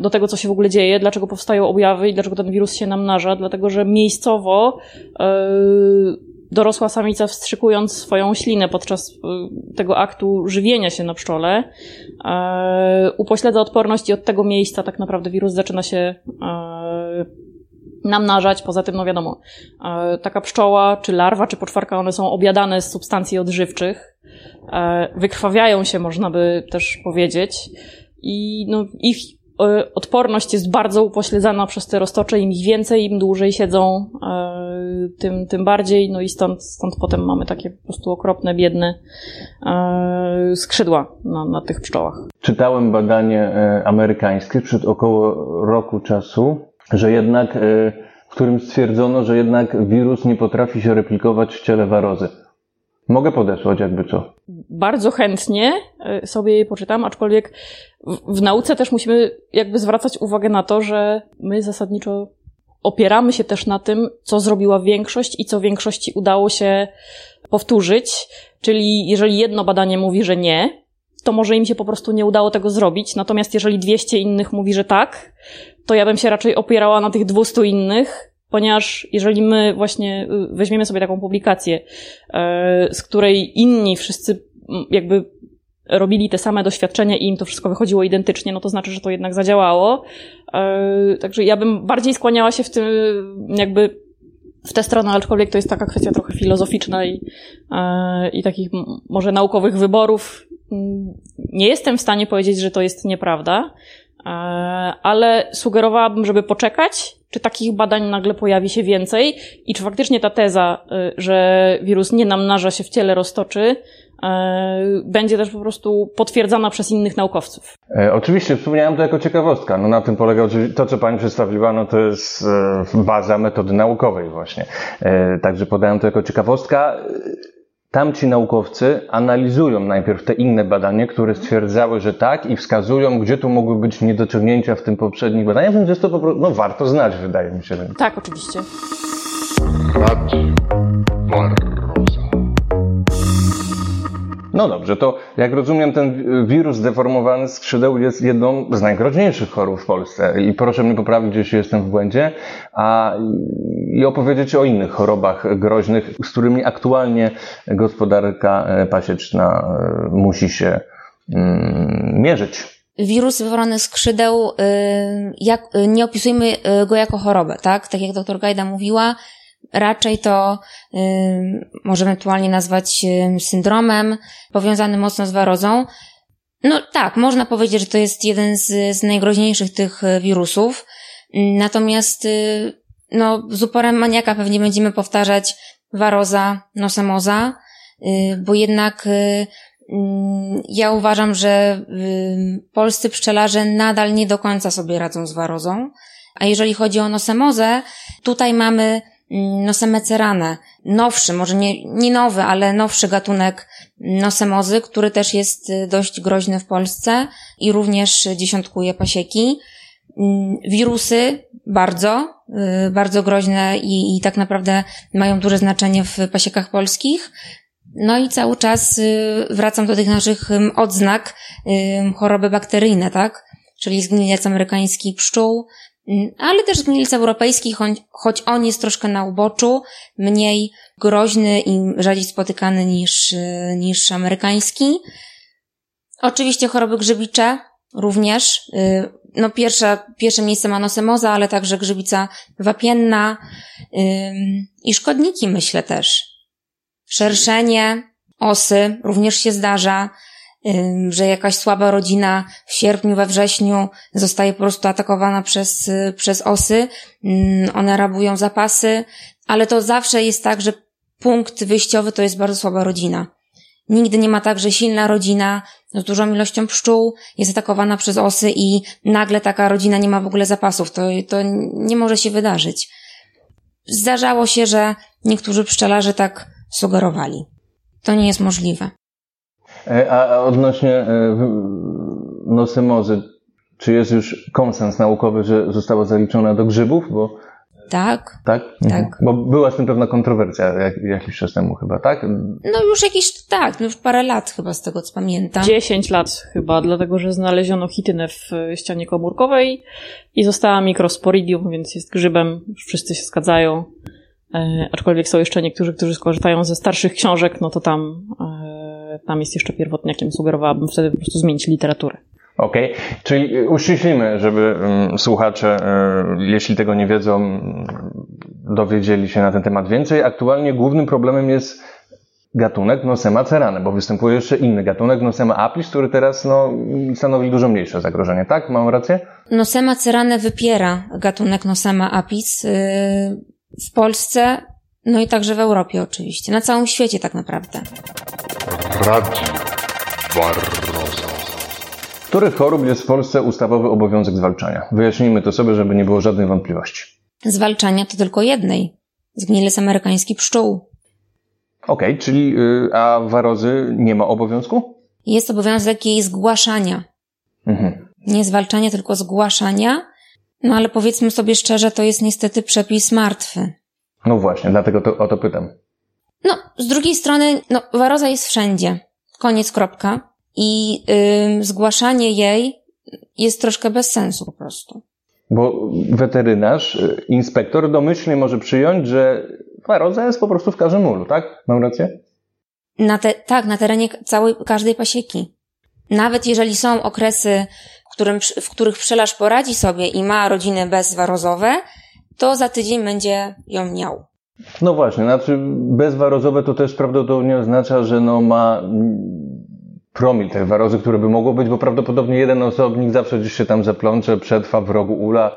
do tego, co się w ogóle dzieje, dlaczego powstają objawy i dlaczego ten wirus się namnaża, dlatego że miejscowo dorosła samica wstrzykując swoją ślinę podczas y, tego aktu żywienia się na pszczole, e, upośledza odporność i od tego miejsca tak naprawdę wirus zaczyna się e, namnażać. Poza tym, no wiadomo, e, taka pszczoła, czy larwa, czy poczwarka, one są obiadane z substancji odżywczych, wykrwawiają się, można by też powiedzieć, i no, ich odporność jest bardzo upośledzana przez te roztocze. Im ich więcej, im dłużej siedzą tym, tym bardziej, no i stąd, stąd potem mamy takie po prostu okropne, biedne e, skrzydła na, na tych pszczołach. Czytałem badanie e, amerykańskie przed około roku czasu, że jednak, e, w którym stwierdzono, że jednak wirus nie potrafi się replikować w ciele warozy. Mogę podesłać jakby co. Bardzo chętnie e, sobie je poczytam, aczkolwiek w, w nauce też musimy jakby zwracać uwagę na to, że my zasadniczo opieramy się też na tym, co zrobiła większość i co większości udało się powtórzyć. Czyli jeżeli jedno badanie mówi, że nie, to może im się po prostu nie udało tego zrobić. Natomiast jeżeli 200 innych mówi, że tak, to ja bym się raczej opierała na tych 200 innych, ponieważ jeżeli my właśnie y, weźmiemy sobie taką publikację, y, z której inni wszyscy jakby robili te same doświadczenia i im to wszystko wychodziło identycznie, no to znaczy, że to jednak zadziałało. E, także ja bym bardziej skłaniała się w tym jakby w tę stronę, aczkolwiek to jest taka kwestia trochę filozoficzna i, e, i takich może naukowych wyborów. Nie jestem w stanie powiedzieć, że to jest nieprawda, e, ale sugerowałabym, żeby poczekać, czy takich badań nagle pojawi się więcej i czy faktycznie ta teza, że wirus nie namnaża się w ciele roztoczy, E, będzie też po prostu potwierdzana przez innych naukowców. E, oczywiście, wspomniałem to jako ciekawostka. No na tym polega to, co Pani przedstawiła, no to jest e, baza metody naukowej właśnie. Także podałem to jako ciekawostka. Tamci naukowcy analizują najpierw te inne badania, które stwierdzały, że tak i wskazują, gdzie tu mogły być niedociągnięcia w tym poprzednich badaniach, więc jest to po prostu, no warto znać, wydaje mi się. Tak, oczywiście. No dobrze, to jak rozumiem, ten wirus zdeformowany skrzydeł jest jedną z najgroźniejszych chorób w Polsce. I proszę mnie poprawić, jeśli jestem w błędzie, a i opowiedzieć o innych chorobach groźnych, z którymi aktualnie gospodarka e, pasieczna e, musi się mm, mierzyć. Wirus wywołany skrzydeł, y, jak, nie opisujmy go jako chorobę, tak? Tak jak doktor Gajda mówiła, Raczej to y, możemy ewentualnie nazwać y, syndromem powiązanym mocno z warozą. No tak, można powiedzieć, że to jest jeden z, z najgroźniejszych tych y, wirusów. Natomiast y, no, z uporem maniaka pewnie będziemy powtarzać waroza, nosemoza, y, bo jednak y, mm, ja uważam, że polscy pszczelarze nadal nie do końca sobie radzą z warozą. A jeżeli chodzi o nosemozę, tutaj mamy nosemecerane, nowszy, może nie, nie nowy, ale nowszy gatunek nosemozy, który też jest y, dość groźny w Polsce i również dziesiątkuje pasieki. Mm, wirusy bardzo, y, bardzo groźne i, i tak naprawdę mają duże znaczenie w pasiekach polskich. No i cały czas y, wracam do tych naszych odznak choroby bakteryjne, tak? Czyli zgnilec amerykański pszczół, Mm, ale też zgnilec europejski, choć, choć on jest troszkę na uboczu, mniej groźny i rzadziej spotykany niż, y, niż amerykański. Oczywiście choroby grzybicze również. Y, no pierwsze, pierwsze miejsce ma nosemoza, ale także grzybica wapienna i szkodniki myślę też. Szerszenie, osy również się zdarza że jakaś słaba rodzina w sierpniu, we wrześniu zostaje po prostu atakowana przez, przez osy. One rabują zapasy, ale to zawsze jest tak, że punkt wyjściowy to jest bardzo słaba rodzina. Nigdy nie ma tak, że silna rodzina z dużą ilością pszczół jest atakowana przez osy i nagle taka rodzina nie ma w ogóle zapasów. To, to nie może się wydarzyć. Zdarzało się, że niektórzy pszczelarze tak sugerowali. To nie jest możliwe. E, a odnośnie e, nosymozy, czy jest już konsens naukowy, że została zaliczona do grzybów? Bo tak. Tak? Tak. Mhm. Bo była z tym pewna kontrowersja jak, jakiś czas temu chyba, tak? No już jakiś, tak, no już parę lat chyba z tego co pamiętam. 10 lat chyba, dlatego że znaleziono chitynę w ścianie komórkowej i została mikrosporidium, więc jest grzybem, wszyscy się zgadzają. E, aczkolwiek są jeszcze niektórzy, którzy skorzystają ze starszych książek, no to tam e, tam jest jeszcze pierwotniakiem. Sugerowałabym wtedy po prostu zmienić literaturę. Okej, okay. czyli uściślimy, żeby um, słuchacze, um, jeśli tego nie wiedzą, um, dowiedzieli się na ten temat więcej. Aktualnie głównym problemem jest gatunek Nosema cerane, bo występuje jeszcze inny gatunek Nosema apis, który teraz no, stanowi dużo mniejsze zagrożenie, tak? Mam rację? Nosema cerane wypiera gatunek Nosema apis. Yy, w Polsce no i także w Europie oczywiście, na całym świecie tak naprawdę. Radio Barroza. Których chorób jest w Polsce ustawowy obowiązek zwalczania? Wyjaśnijmy to sobie, żeby nie było żadnej wątpliwości. Zwalczania to tylko jednej. Zgnilec amerykański pszczół. Okej, okay, czyli yy, a warozy nie ma obowiązku? Jest obowiązek jej zgłaszania. Mhm. Nie zwalczania, tylko zgłaszania. No ale powiedzmy sobie szczerze, to jest niestety przepis martwy. No właśnie, dlatego to, o to pytam. No, z drugiej strony, no, waroza jest wszędzie. Koniec, kropka. I yy, zgłaszanie jej jest troszkę bez sensu po prostu. Bo weterynarz, y, inspektor domyślnie może przyjąć, że waroza jest po prostu w każdym ulu, tak? Mam rację? Na te, tak, na terenie całej, każdej pasieki. Nawet jeżeli są okresy, w, którym, w których pszczelarz poradzi sobie i ma rodziny bezwarozowe, to za tydzień będzie ją miał. No właśnie, znaczy bezwarozowe to też prawdopodobnie oznacza, że no ma promil tej warozy, które by mogło być, bo prawdopodobnie jeden osobnik zawsze gdzieś się tam zaplącze, przetrwa w rogu ula.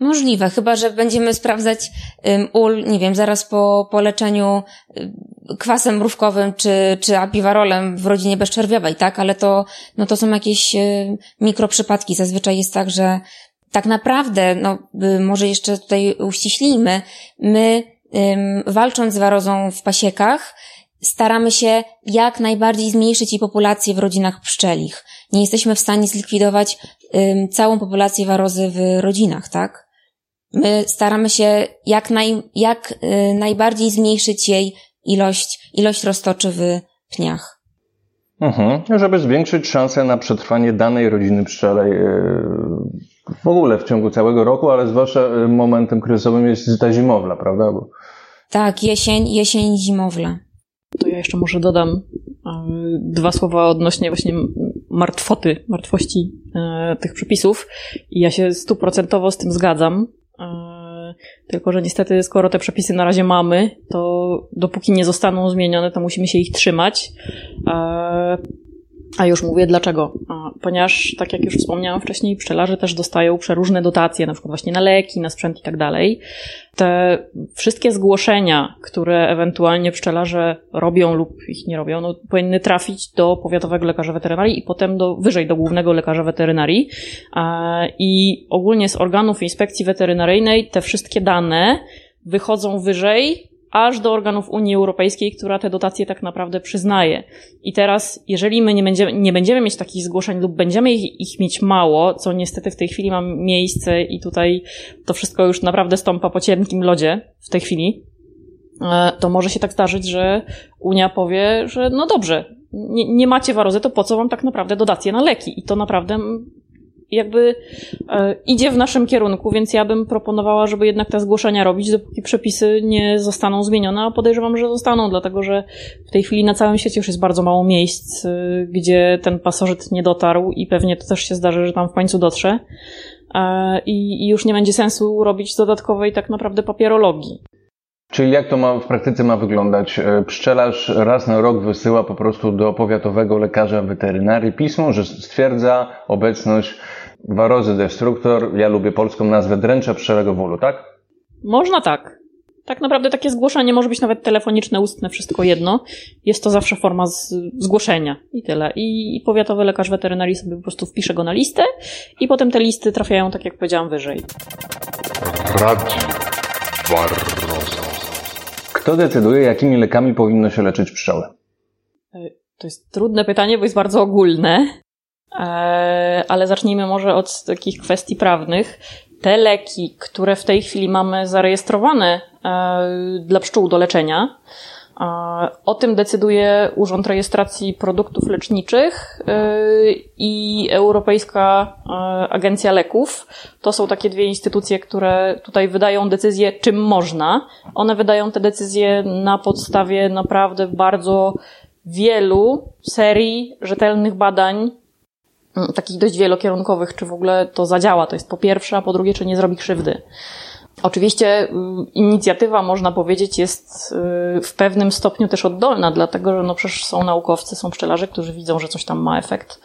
Możliwe, chyba że będziemy sprawdzać um, ul, nie wiem, zaraz po, po leczeniu um, kwasem mrówkowym czy, czy apiwarolem w rodzinie bezczerwiowej, tak? Ale to, no to są jakieś um, mikroprzypadki. Zazwyczaj jest tak, że tak naprawdę, no, może jeszcze tutaj uściślimy, my walcząc z warozą w pasiekach, staramy się jak najbardziej zmniejszyć jej populację w rodzinach pszczelich. Nie jesteśmy w stanie zlikwidować całą populację warozy w rodzinach, tak? My staramy się jak, naj, jak y, najbardziej zmniejszyć jej ilość, ilość roztoczy w pniach. Mhm. Żeby zwiększyć szanse na przetrwanie danej rodziny pszczelej e, w ogóle w ciągu całego roku, ale zwłaszcza e, momentem kryzysowym jest ta zimowla, prawda? Bo... Tak, jesień, jesień, zimowla. To ja jeszcze może dodam e, dwa słowa odnośnie właśnie martwoty, martwości tych przepisów. I ja się stuprocentowo z tym zgadzam. Tylko, że niestety, skoro te przepisy na razie mamy, to dopóki nie zostaną zmienione, to musimy się ich trzymać. A już mówię dlaczego. Ponieważ, tak jak już wspomniałam wcześniej, pszczelarze też dostają przeróżne dotacje, na przykład właśnie na leki, na sprzęt i tak dalej. Te wszystkie zgłoszenia, które ewentualnie pszczelarze robią lub ich nie robią, no, powinny trafić do powiatowego lekarza weterynarii i potem do, wyżej do głównego lekarza weterynarii. I ogólnie z organów inspekcji weterynaryjnej te wszystkie dane wychodzą wyżej aż do organów Unii Europejskiej, która te dotacje tak naprawdę przyznaje. I teraz, jeżeli my nie będziemy, nie będziemy mieć takich zgłoszeń lub będziemy ich, ich mieć mało, co niestety w tej chwili ma miejsce i tutaj to wszystko już naprawdę stąpa po cienkim lodzie w tej chwili, e, to może się tak zdarzyć, że Unia powie, że no dobrze, nie, nie macie warozy, to po co wam tak naprawdę dotacje na leki? I to naprawdę jakby e, idzie w naszym kierunku, więc ja bym proponowała, żeby jednak te zgłoszenia robić, dopóki przepisy nie zostaną zmienione, a podejrzewam, że zostaną, dlatego że w tej chwili na całym świecie już jest bardzo mało miejsc, e, gdzie ten pasożyt nie dotarł i pewnie to też się zdarzy, że tam w końcu dotrze. E, I, już nie będzie sensu robić dodatkowej tak naprawdę papierologii. Czyli jak to ma, w praktyce ma wyglądać? Pszczelarz raz na rok wysyła po prostu do powiatowego lekarza weterynarii pismo, że stwierdza obecność warozy destruktor, ja lubię polską nazwę dręcza pszczelego wólu, tak? Można tak. Tak naprawdę takie zgłoszenie może być nawet telefoniczne, ustne, wszystko jedno. Jest to zawsze forma z, zgłoszenia i tyle. I, I powiatowy lekarz weterynarii sobie po prostu wpisze go na listę i potem te listy trafiają, tak jak powiedziałam, wyżej. Radio Barroso. Kto decyduje, jakimi lekami powinno się leczyć pszczoły? E, to jest trudne pytanie, bo jest bardzo ogólne, ale zacznijmy może od takich kwestii prawnych. Te leki, które w tej chwili mamy zarejestrowane e, dla pszczół do leczenia, o tym decyduje Urząd Rejestracji Produktów Leczniczych i Europejska Agencja Leków. To są takie dwie instytucje, które tutaj wydają decyzje, czym można. One wydają te decyzje na podstawie naprawdę bardzo wielu serii rzetelnych badań, takich dość wielokierunkowych, czy w ogóle to zadziała. To jest po pierwsze, a po drugie, czy nie zrobi krzywdy. Oczywiście y, inicjatywa, można powiedzieć, jest y, w pewnym stopniu też oddolna, dlatego że no przecież są naukowcy, są pszczelarze, którzy widzą, że coś tam ma efekt.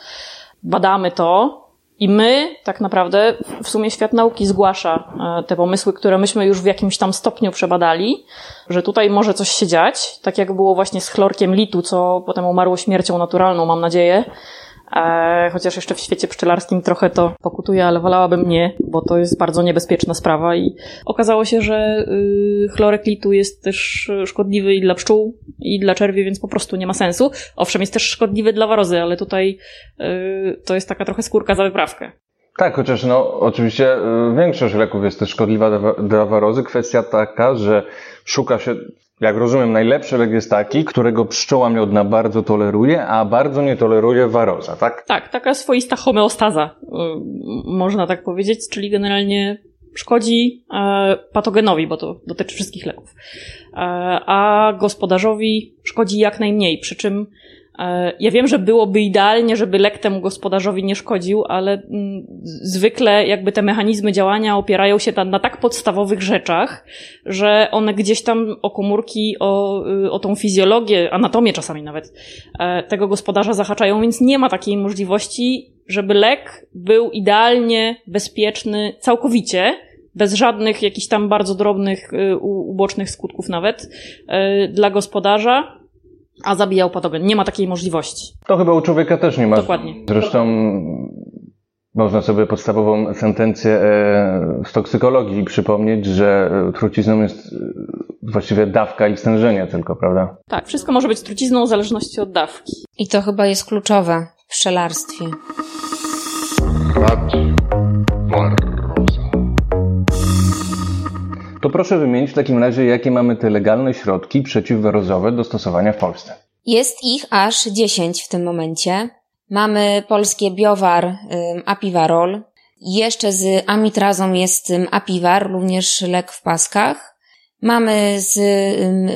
Badamy to i my, tak naprawdę, w sumie świat nauki zgłasza e, te pomysły, które myśmy już w jakimś tam stopniu przebadali, że tutaj może coś się dziać, tak jak było właśnie z chlorkiem litu, co potem umarło śmiercią naturalną, mam nadzieję chociaż jeszcze w świecie pszczelarskim trochę to pokutuje, ale wolałabym nie, bo to jest bardzo niebezpieczna sprawa i okazało się, że y, chlorek litu jest też szkodliwy i dla pszczół, i dla czerwi, więc po prostu nie ma sensu. Owszem, jest też szkodliwy dla warozy, ale tutaj y, to jest taka trochę skórka za wyprawkę. Tak, chociaż no, oczywiście y, większość leków jest też szkodliwa dla warozy. Kwestia taka, że szuka się jak rozumiem, najlepszy lek jest taki, którego pszczoła miodna bardzo toleruje, a bardzo nie toleruje waroza, tak? Tak, taka swoista homeostaza, y, można tak powiedzieć, czyli generalnie szkodzi e, patogenowi, bo to dotyczy wszystkich leków, e, a gospodarzowi szkodzi jak najmniej, przy czym ja wiem, że byłoby idealnie, żeby lek temu gospodarzowi nie szkodził, ale mm, zwykle jakby te mechanizmy działania opierają się na, na tak podstawowych rzeczach, że one gdzieś tam o komórki, o, y, o tą fizjologię, anatomię czasami nawet e, tego gospodarza zahaczają, więc nie ma takiej możliwości, żeby lek był idealnie bezpieczny całkowicie, bez żadnych jakichś tam bardzo drobnych, y, ubocznych skutków nawet e, dla gospodarza, a zabijał patogen. Nie ma takiej możliwości. To chyba u człowieka też nie ma. Dokładnie. Zresztą można sobie podstawową sentencję e, z toksykologii przypomnieć, że e, trucizną jest e, właściwie dawka i stężenie tylko, prawda? Tak, wszystko może być trucizną w zależności od dawki. I to chyba jest kluczowe w pszczelarstwie. Radio To proszę wymienić w takim razie, jakie mamy te legalne środki przeciwwirusowe do stosowania w Polsce. Jest ich aż 10 w tym momencie. Mamy polskie Biowar Apivarol. Jeszcze z amitrazą jest Apivar, również lek w paskach. Mamy z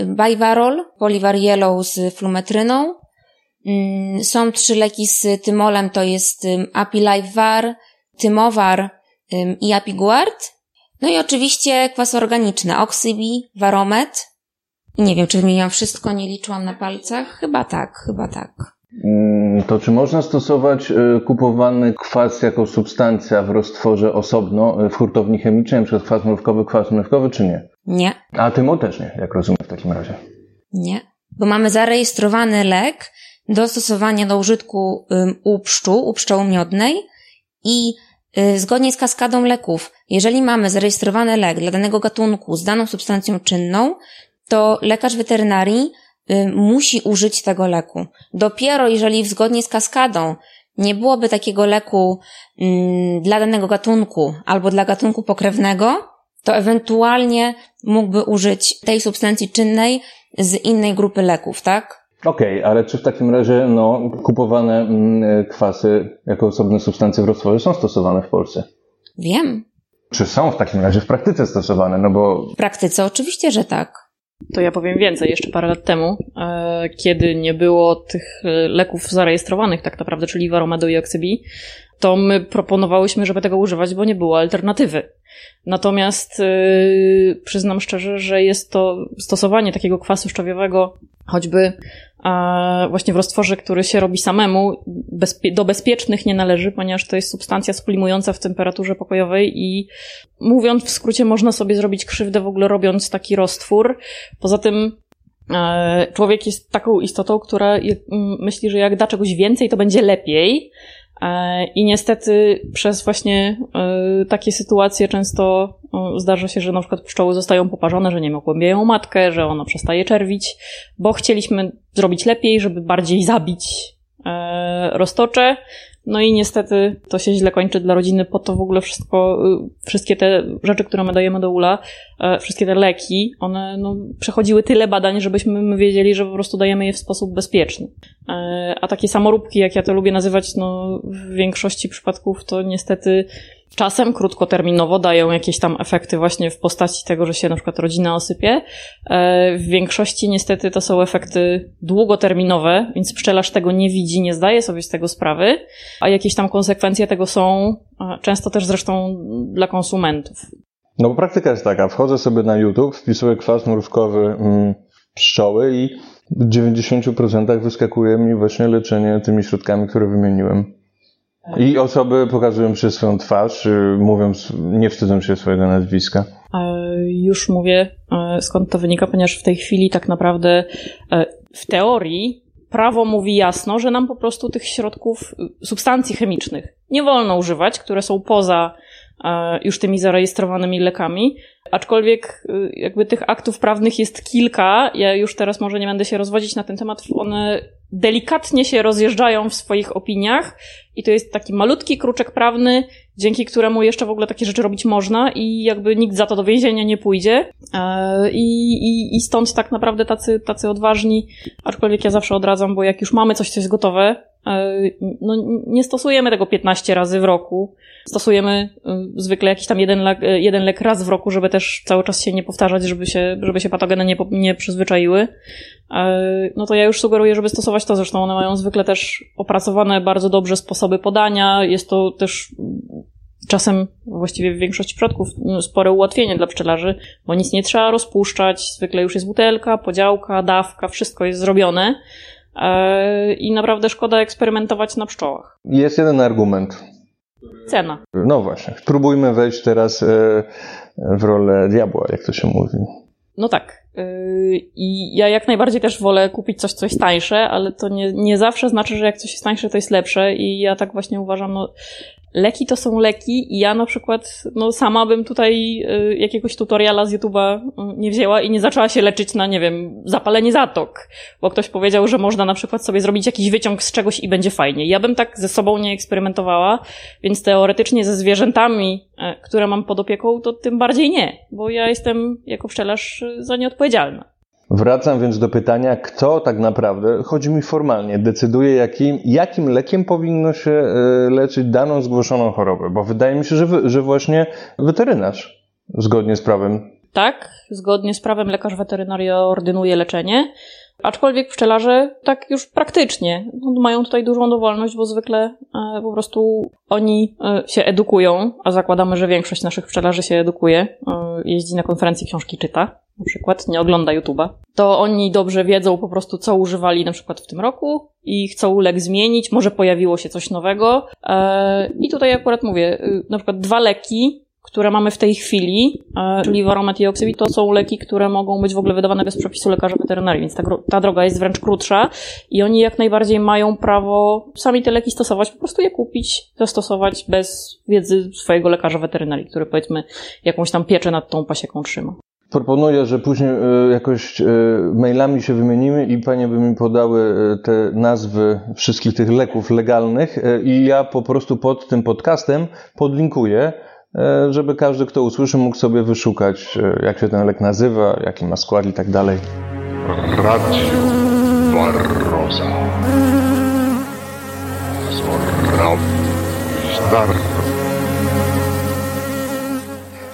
Bajwarol, Polivar Yellow z flumetryną. Są trzy leki z tymolem, to jest Apilivvar, Tymowar i Apiguard. No i oczywiście kwas organiczny, Oxybi, Varomet. Nie wiem, czy wymieniłam wszystko, nie liczyłam na palcach. Chyba tak, chyba tak. Mm, to czy można stosować e, kupowany kwas jako substancja w roztworze osobno e, w hurtowni chemicznej, np. kwas mrówkowy, kwas mrówkowy, czy nie? Nie. A tymo też nie, jak rozumiem w takim razie. Nie, bo mamy zarejestrowany lek do stosowania do użytku u pszczół, u pszczoły miodnej i y, zgodnie z kaskadą leków, jeżeli mamy zarejestrowany lek dla danego gatunku z daną substancją czynną, to lekarz weterynarii y, musi użyć tego leku. Dopiero jeżeli zgodnie z kaskadą nie byłoby takiego leku mm, dla danego gatunku albo dla gatunku pokrewnego, to ewentualnie mógłby użyć tej substancji czynnej z innej grupy leków, tak? Okej, okay, ale czy w takim razie no, kupowane mm, kwasy jako osobne substancje w roztworze są stosowane w Polsce? Wiem. Czy są w takim razie w praktyce stosowane? No bo... W praktyce oczywiście, że tak. To ja powiem więcej. Jeszcze parę lat temu, e, kiedy nie było tych leków zarejestrowanych tak naprawdę, czyli Varomedo i Oxybi, to my proponowałyśmy, żeby tego używać, bo nie było alternatywy. Natomiast yy, przyznam szczerze, że jest to stosowanie takiego kwasu szczawiowego, choćby właśnie w roztworze, który się robi samemu, bezpie do bezpiecznych nie należy, ponieważ to jest substancja sublimująca w temperaturze pokojowej i mówiąc w skrócie, można sobie zrobić krzywdę w ogóle robiąc taki roztwór. Poza tym e, człowiek jest taką istotą, która myśli, że jak da czegoś więcej, to będzie lepiej. E, I niestety przez właśnie e, takie sytuacje często zdarza się, że na przykład pszczoły zostają poparzone, że nie wiem, ogłębiają matkę, że ona przestaje czerwić, bo chcieliśmy zrobić lepiej, żeby bardziej zabić e, roztocze, no i niestety to się źle kończy dla rodziny, po to w ogóle wszystko, y, wszystkie te rzeczy, które my dajemy do ula, e, wszystkie te leki, one no, przechodziły tyle badań, żebyśmy my wiedzieli, że po prostu dajemy je w sposób bezpieczny. E, a takie samoróbki, jak ja to lubię nazywać, no w większości przypadków to niestety Czasem krótkoterminowo dają jakieś tam efekty właśnie w postaci tego, że się na przykład rodzina osypie. E, w większości niestety to są efekty długoterminowe, więc pszczelarz tego nie widzi, nie zdaje sobie z tego sprawy, a jakieś tam konsekwencje tego są często też zresztą dla konsumentów. No bo praktyka jest taka, wchodzę sobie na YouTube, wpisuję kwas mrówkowy mm, pszczoły i w 90% wyskakuje mi właśnie leczenie tymi środkami, które wymieniłem. I osoby pokazują się swoją twarz, y, mówiąc, nie wstydzą się swojego nazwiska. Już mówię, e, skąd to wynika, ponieważ w tej chwili tak naprawdę e, w teorii prawo mówi jasno, że nam po prostu tych środków, y, substancji chemicznych nie wolno używać, które są poza e, już tymi zarejestrowanymi lekami, Aczkolwiek y, jakby tych aktów prawnych jest kilka, ja już teraz może nie będę się rozwodzić na ten temat, one delikatnie się rozjeżdżają w swoich opiniach i to jest taki malutki kruczek prawny, dzięki któremu jeszcze w ogóle takie rzeczy robić można i jakby nikt za to do więzienia nie pójdzie. E, I, i, i stąd tak naprawdę tacy, tacy odważni, aczkolwiek ja zawsze odradzam, bo jak już mamy coś, co jest gotowe, no nie stosujemy tego 15 razy w roku. Stosujemy e, zwykle jakiś tam jeden lek, jeden lek raz w roku, żeby też cały czas się nie powtarzać, żeby się, żeby się patogeny nie, nie przyzwyczaiły. No to ja już sugeruję, żeby stosować to. Zresztą one mają zwykle też opracowane bardzo dobrze sposoby podania. Jest to też czasem właściwie w większości przypadków no, spore ułatwienie dla pszczelarzy, bo nic nie trzeba rozpuszczać, zwykle już jest butelka, podziałka, dawka, wszystko jest zrobione e, i naprawdę szkoda eksperymentować na pszczołach. Jest jeden argument. Cena. No właśnie. Spróbujmy wejść teraz e, w rolę diabła, jak to się mówi. No tak. E, I ja jak najbardziej też wolę kupić coś, co jest tańsze, ale to nie, nie zawsze znaczy, że jak coś jest tańsze, to jest lepsze. I ja tak właśnie uważam, no, leki to są leki i ja na przykład, no sama bym tutaj y, jakiegoś tutoriala z YouTube'a y, nie wzięła i nie zaczęła się leczyć na, nie wiem, zapalenie zatok, bo ktoś powiedział, że można na przykład sobie zrobić jakiś wyciąg z czegoś i będzie fajnie. Ja bym tak ze sobą nie eksperymentowała, więc teoretycznie ze zwierzętami, y, które mam pod opieką, to tym bardziej nie, bo ja jestem jako pszczelarz za nie odpowiedzialna. Wracam więc do pytania, kto tak naprawdę, chodzi mi formalnie, decyduje, jakim, jakim lekiem powinno się e, leczyć daną zgłoszoną chorobę, bo wydaje mi się, że, że właśnie weterynarz, zgodnie z prawem. Tak, zgodnie z prawem lekarz weterynarii ordynuje leczenie, aczkolwiek pszczelarze tak już praktycznie no, mają tutaj dużą dowolność, bo zwykle e, po prostu oni e, się edukują, a zakładamy, że większość naszych pszczelarzy się edukuje, e, jeździ na konferencje, książki czyta, na przykład nie ogląda YouTube'a, to oni dobrze wiedzą po prostu, co używali na przykład w tym roku i chcą lek zmienić, może pojawiło się coś nowego. I tutaj akurat mówię, na przykład dwa leki które mamy w tej chwili, e, czyli Varomet i Oxybit, to są leki, które mogą być w ogóle wydawane bez przepisu lekarza weterynarii, więc ta, ta droga jest wręcz krótsza i oni jak najbardziej mają prawo sami te leki stosować, po prostu je kupić, zastosować bez wiedzy swojego lekarza weterynarii, który powiedzmy jakąś tam pieczę nad tą pasieką trzyma. Proponuję, że później e, jakoś e, mailami się wymienimy i panie by mi podały te nazwy wszystkich tych leków legalnych i ja po prostu pod tym podcastem podlinkuję żeby każdy, kto usłyszy, mógł sobie wyszukać, e, jak się ten lek nazywa, jaki ma skład i tak dalej. Radio Barroza.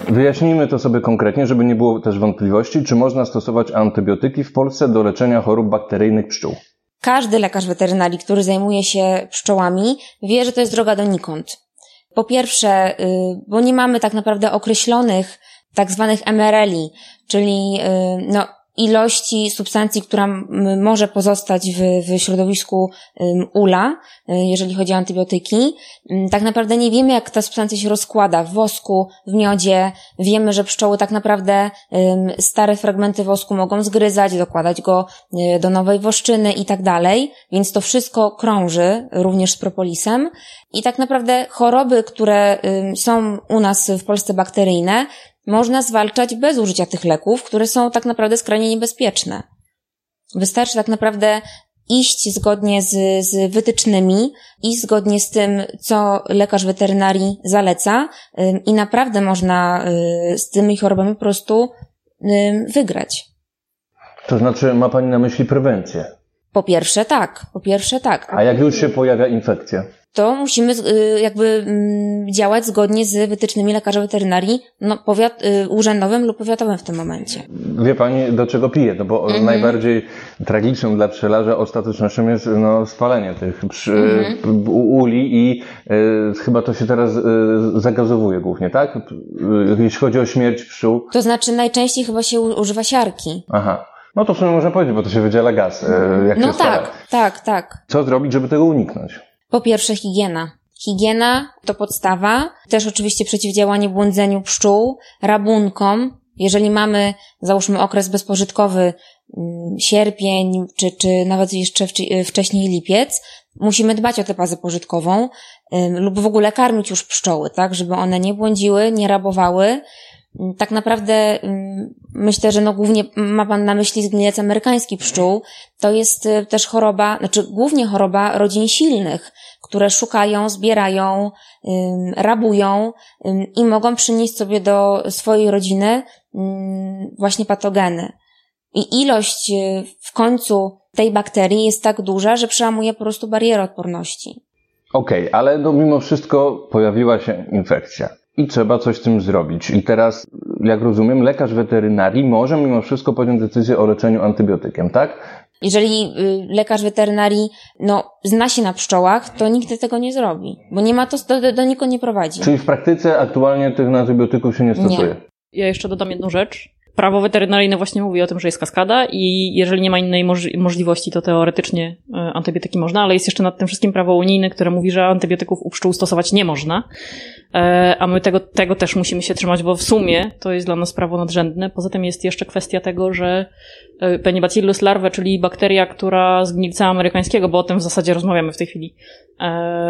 Wyjaśnijmy to sobie konkretnie, żeby nie było też wątpliwości, czy można stosować antybiotyki w Polsce do leczenia chorób bakteryjnych pszczół. Każdy lekarz weterynarii, który zajmuje się pszczołami, wie, że to jest droga donikąd. Po pierwsze, y, bo nie mamy tak naprawdę określonych tak zwanych MRL-i, czyli y, no, ilości substancji, która może pozostać w, w środowisku ula, y, jeżeli chodzi o antybiotyki. Tak naprawdę nie wiemy, jak ta substancja się rozkłada w wosku, w miodzie. Wiemy, że pszczoły tak naprawdę stare fragmenty wosku mogą zgryzać, dokładać go y, do nowej woszczyny i tak dalej, więc to wszystko krąży również z propolisem. I tak naprawdę choroby, które są u nas w Polsce bakteryjne, można zwalczać bez użycia tych leków, które są tak naprawdę skrajnie niebezpieczne. Wystarczy tak naprawdę iść zgodnie z, z wytycznymi i zgodnie z tym, co lekarz weterynarii zaleca i naprawdę można y, z tymi chorobami po prostu wygrać. To znaczy, ma Pani na myśli prewencję? Po pierwsze tak, po pierwsze tak. A jak już się pojawia infekcja? To musimy y, jakby mm, działać zgodnie z wytycznymi lekarza weterynarii no, powiat, y, urzędowym lub powiatowym w tym momencie. Wie Pani, do czego pije? No bo mhm. najbardziej tragicznym dla pszczelarza ostatecznością jest no, spalenie tych przy, mhm. uli i y, chyba to się teraz y, zagazowuje głównie, tak? Y, jeśli chodzi o śmierć pszczół. To znaczy najczęściej chyba się używa siarki. Aha. No to w sumie można powiedzieć, bo to się wydziela gaz. Jak no tak, spala. tak, tak. Co zrobić, żeby tego uniknąć? Po pierwsze higiena. Higiena to podstawa, też oczywiście przeciwdziałanie błądzeniu pszczół, rabunkom. Jeżeli mamy, załóżmy, okres bezpożytkowy, mm, sierpień, czy, czy nawet jeszcze wcześniej lipiec, musimy dbać o tę bazę pożytkową lub w ogóle karmić już pszczoły, tak, żeby one nie błądziły, nie rabowały. Tak naprawdę myślę, że no głównie ma Pan na myśli zgnilec amerykański pszczół. To jest y, też choroba, znaczy głównie choroba rodzin silnych, które szukają, zbierają, rabują i mogą przynieść sobie do swojej rodziny właśnie patogeny. I ilość y, w końcu tej bakterii jest tak duża, że przełamuje po prostu barierę odporności. Okej, okay, ale no mimo wszystko pojawiła się infekcja i trzeba coś z tym zrobić. I teraz, jak rozumiem, lekarz weterynarii może mimo wszystko podjąć decyzję o leczeniu antybiotykiem, tak? Jeżeli y, lekarz weterynarii no, zna się na pszczołach, to nigdy tego nie zrobi, bo nie ma to, do, do nikogo nie prowadzi. Czyli w praktyce aktualnie tych antybiotyków się nie stosuje? Nie. Ja jeszcze dodam jedną rzecz. Prawo weterynaryjne właśnie mówi o tym, że jest kaskada i jeżeli nie ma innej moż- możliwości, to teoretycznie e, antybiotyki można, ale jest jeszcze nad tym wszystkim prawo unijne, które mówi, że antybiotyków u pszczół stosować nie można. E, a my tego, tego też musimy się trzymać, bo w sumie to jest dla nas prawo nadrzędne. Poza tym jest jeszcze kwestia tego, że e, Penibacillus larvae, czyli bakteria, która z gnilca amerykańskiego, bo o tym w zasadzie rozmawiamy w tej chwili,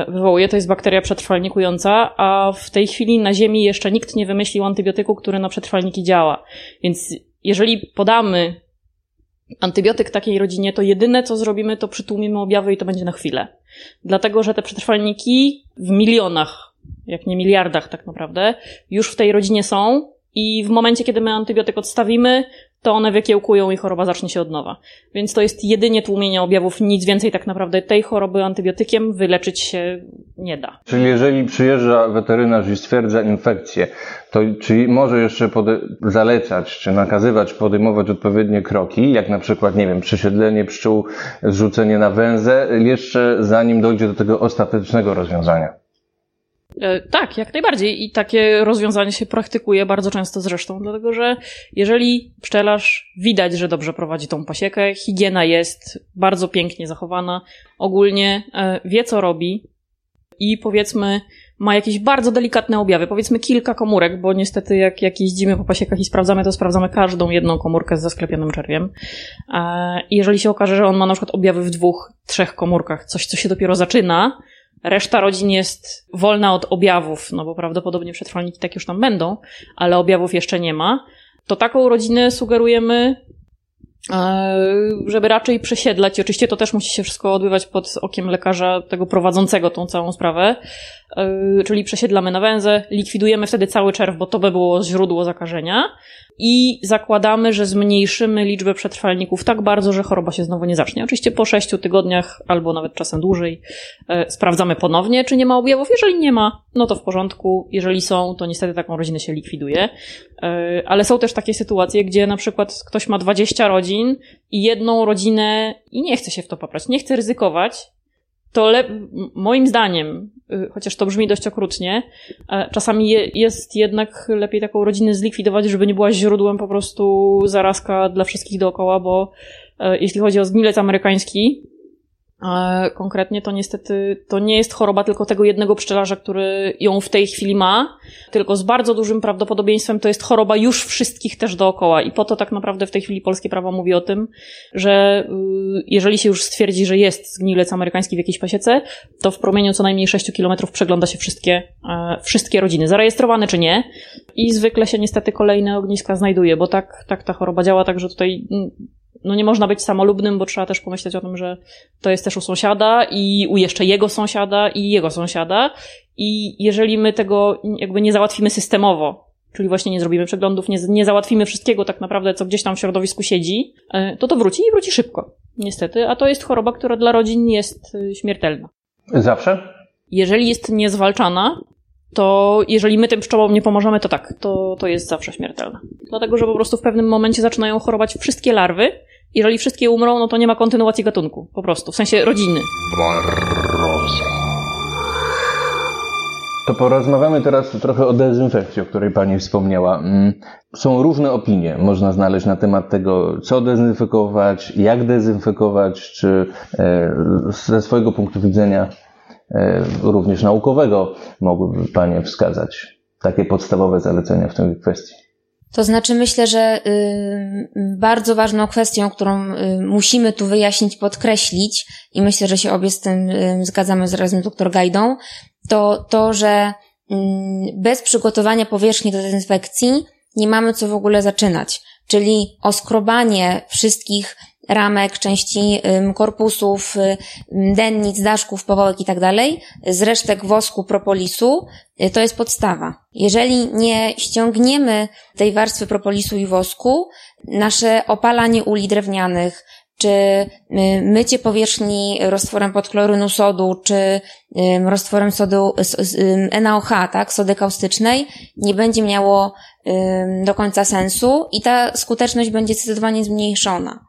wywołuje, to jest bakteria przetrwalnikująca, a w tej chwili na Ziemi jeszcze nikt nie wymyślił antybiotyku, który na przetrwalniki działa. Więc jeżeli podamy antybiotyk takiej rodzinie, to jedyne co zrobimy, to przytłumimy objawy i to będzie na chwilę. Dlatego, że te przetrwalniki w milionach jak nie miliardach tak naprawdę, już w tej rodzinie są i w momencie, kiedy my antybiotyk odstawimy, to one wykiełkują i choroba zacznie się od nowa. Więc to jest jedynie tłumienie objawów, nic więcej tak naprawdę tej choroby antybiotykiem wyleczyć się nie da. Czyli jeżeli przyjeżdża weterynarz i stwierdza infekcję, to czy może jeszcze zalecać, czy nakazywać podejmować odpowiednie kroki, jak na przykład, nie wiem, przesiedlenie pszczół, zrzucenie na węzę, jeszcze zanim dojdzie do tego ostatecznego rozwiązania? E, Tak, jak najbardziej. I takie rozwiązanie się praktykuje bardzo często zresztą, dlatego że jeżeli pszczelarz widać, że dobrze prowadzi tą pasiekę, higiena jest bardzo pięknie zachowana, ogólnie e, wie co robi i powiedzmy ma jakieś bardzo delikatne objawy, powiedzmy kilka komórek, bo niestety jak, jak jeździmy po pasiekach i sprawdzamy, to sprawdzamy każdą jedną komórkę z zasklepionym czerwiem. E, I jeżeli się okaże, że on ma na przykład objawy w dwóch, trzech komórkach, coś co się dopiero zaczyna, Reszta rodzin jest wolna od objawów, no bo prawdopodobnie przetrwalniki tak już tam będą, ale objawów jeszcze nie ma. To taką rodzinę sugerujemy, e, żeby raczej przesiedlać. Oczywiście to też musi się wszystko odbywać pod okiem lekarza, tego prowadzącego tą całą sprawę. E, Czyli przesiedlamy na węzę, likwidujemy wtedy cały czerw, bo to by było źródło zakażenia. I zakładamy, że zmniejszymy liczbę przetrwalników tak bardzo, że choroba się znowu nie zacznie. Oczywiście po sześciu tygodniach, albo nawet czasem dłużej, e, sprawdzamy ponownie, czy nie ma objawów. Jeżeli nie ma, no to w porządku. Jeżeli są, to niestety taką rodzinę się likwiduje. E, Ale są też takie sytuacje, gdzie na przykład ktoś ma 20 rodzin i jedną rodzinę i nie chce się w to poprać, nie chce ryzykować, to le- moim zdaniem, chociaż to brzmi dość okrutnie, czasami je, jest jednak lepiej taką rodzinę zlikwidować, żeby nie była źródłem po prostu zarazka dla wszystkich dookoła, bo e, jeśli chodzi o zgnilec amerykański, konkretnie to niestety to nie jest choroba tylko tego jednego pszczelarza, który ją w tej chwili ma, tylko z bardzo dużym prawdopodobieństwem to jest choroba już wszystkich też dookoła. I po to tak naprawdę w tej chwili polskie prawo mówi o tym, że y, jeżeli się już stwierdzi, że jest zgnilec amerykański w jakiejś pasiece, to w promieniu co najmniej 6 km przegląda się wszystkie, e, wszystkie rodziny, zarejestrowane czy nie? I zwykle się niestety kolejne ogniska znajduje, bo tak, tak ta choroba działa, także tutaj mm, no nie można być samolubnym, bo trzeba też pomyśleć o tym, że to jest też u sąsiada i u jeszcze jego sąsiada i jego sąsiada. I jeżeli my tego jakby nie załatwimy systemowo, czyli właśnie nie zrobimy przeglądów, nie, nie załatwimy wszystkiego tak naprawdę, co gdzieś tam w środowisku siedzi, e, to to wróci i wróci szybko. Niestety, a to jest choroba, która dla rodzin jest y, śmiertelna. Zawsze? Jeżeli jest niezwalczana, to jeżeli my tym pszczołom nie pomożemy, to tak, to, to jest zawsze śmiertelna. Dlatego, że po prostu w pewnym momencie zaczynają chorować wszystkie larwy. Jeżeli wszystkie umrą, no to nie ma kontynuacji gatunku. Po prostu, w sensie rodziny. Barroza. To porozmawiamy teraz trochę o dezynfekcji, o której Pani wspomniała. Mm, Są różne opinie, można znaleźć na temat tego, co dezynfekować, jak dezynfekować, czy e, ze swojego punktu widzenia, również naukowego, mogłyby Panie wskazać takie podstawowe zalecenia w tej kwestii. To znaczy, myślę, że y, bardzo ważną kwestią, którą y, musimy tu wyjaśnić, podkreślić, i myślę, że się obie z tym y, zgadzamy z razem z doktor Gajdą, to to, że bez przygotowania powierzchni do dezynfekcji nie mamy co w ogóle zaczynać. Czyli oskrobanie wszystkich ramek, części korpusów, dennic, daszków, powałek i tak dalej, z resztek wosku, propolisu, y, to jest podstawa. Jeżeli nie ściągniemy tej warstwy propolisu i wosku, nasze opalanie uli drewnianych, czy y, mycie powierzchni roztworem podchlorynu sodu, czy roztworem sodu, NaOH, tak, sody kaustycznej, nie będzie miało do końca sensu i ta skuteczność będzie zdecydowanie zmniejszona.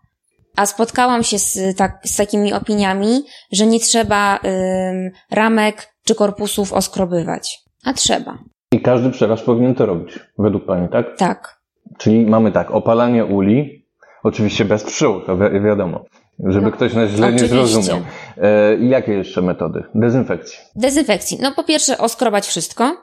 A spotkałam się z, tak, z takimi opiniami, że nie trzeba ym, ramek czy korpusów oskrobywać. A trzeba. I każdy pszczelarz powinien to robić, według Pani, tak? Tak. Czyli mamy tak, opalanie uli, oczywiście bez pszczół, to wi- wiadomo, żeby No, ktoś nas źle nie oczywiście. zrozumiał. E, I jakie jeszcze metody? Dezynfekcji. Dezynfekcji. No po pierwsze oskrobać wszystko.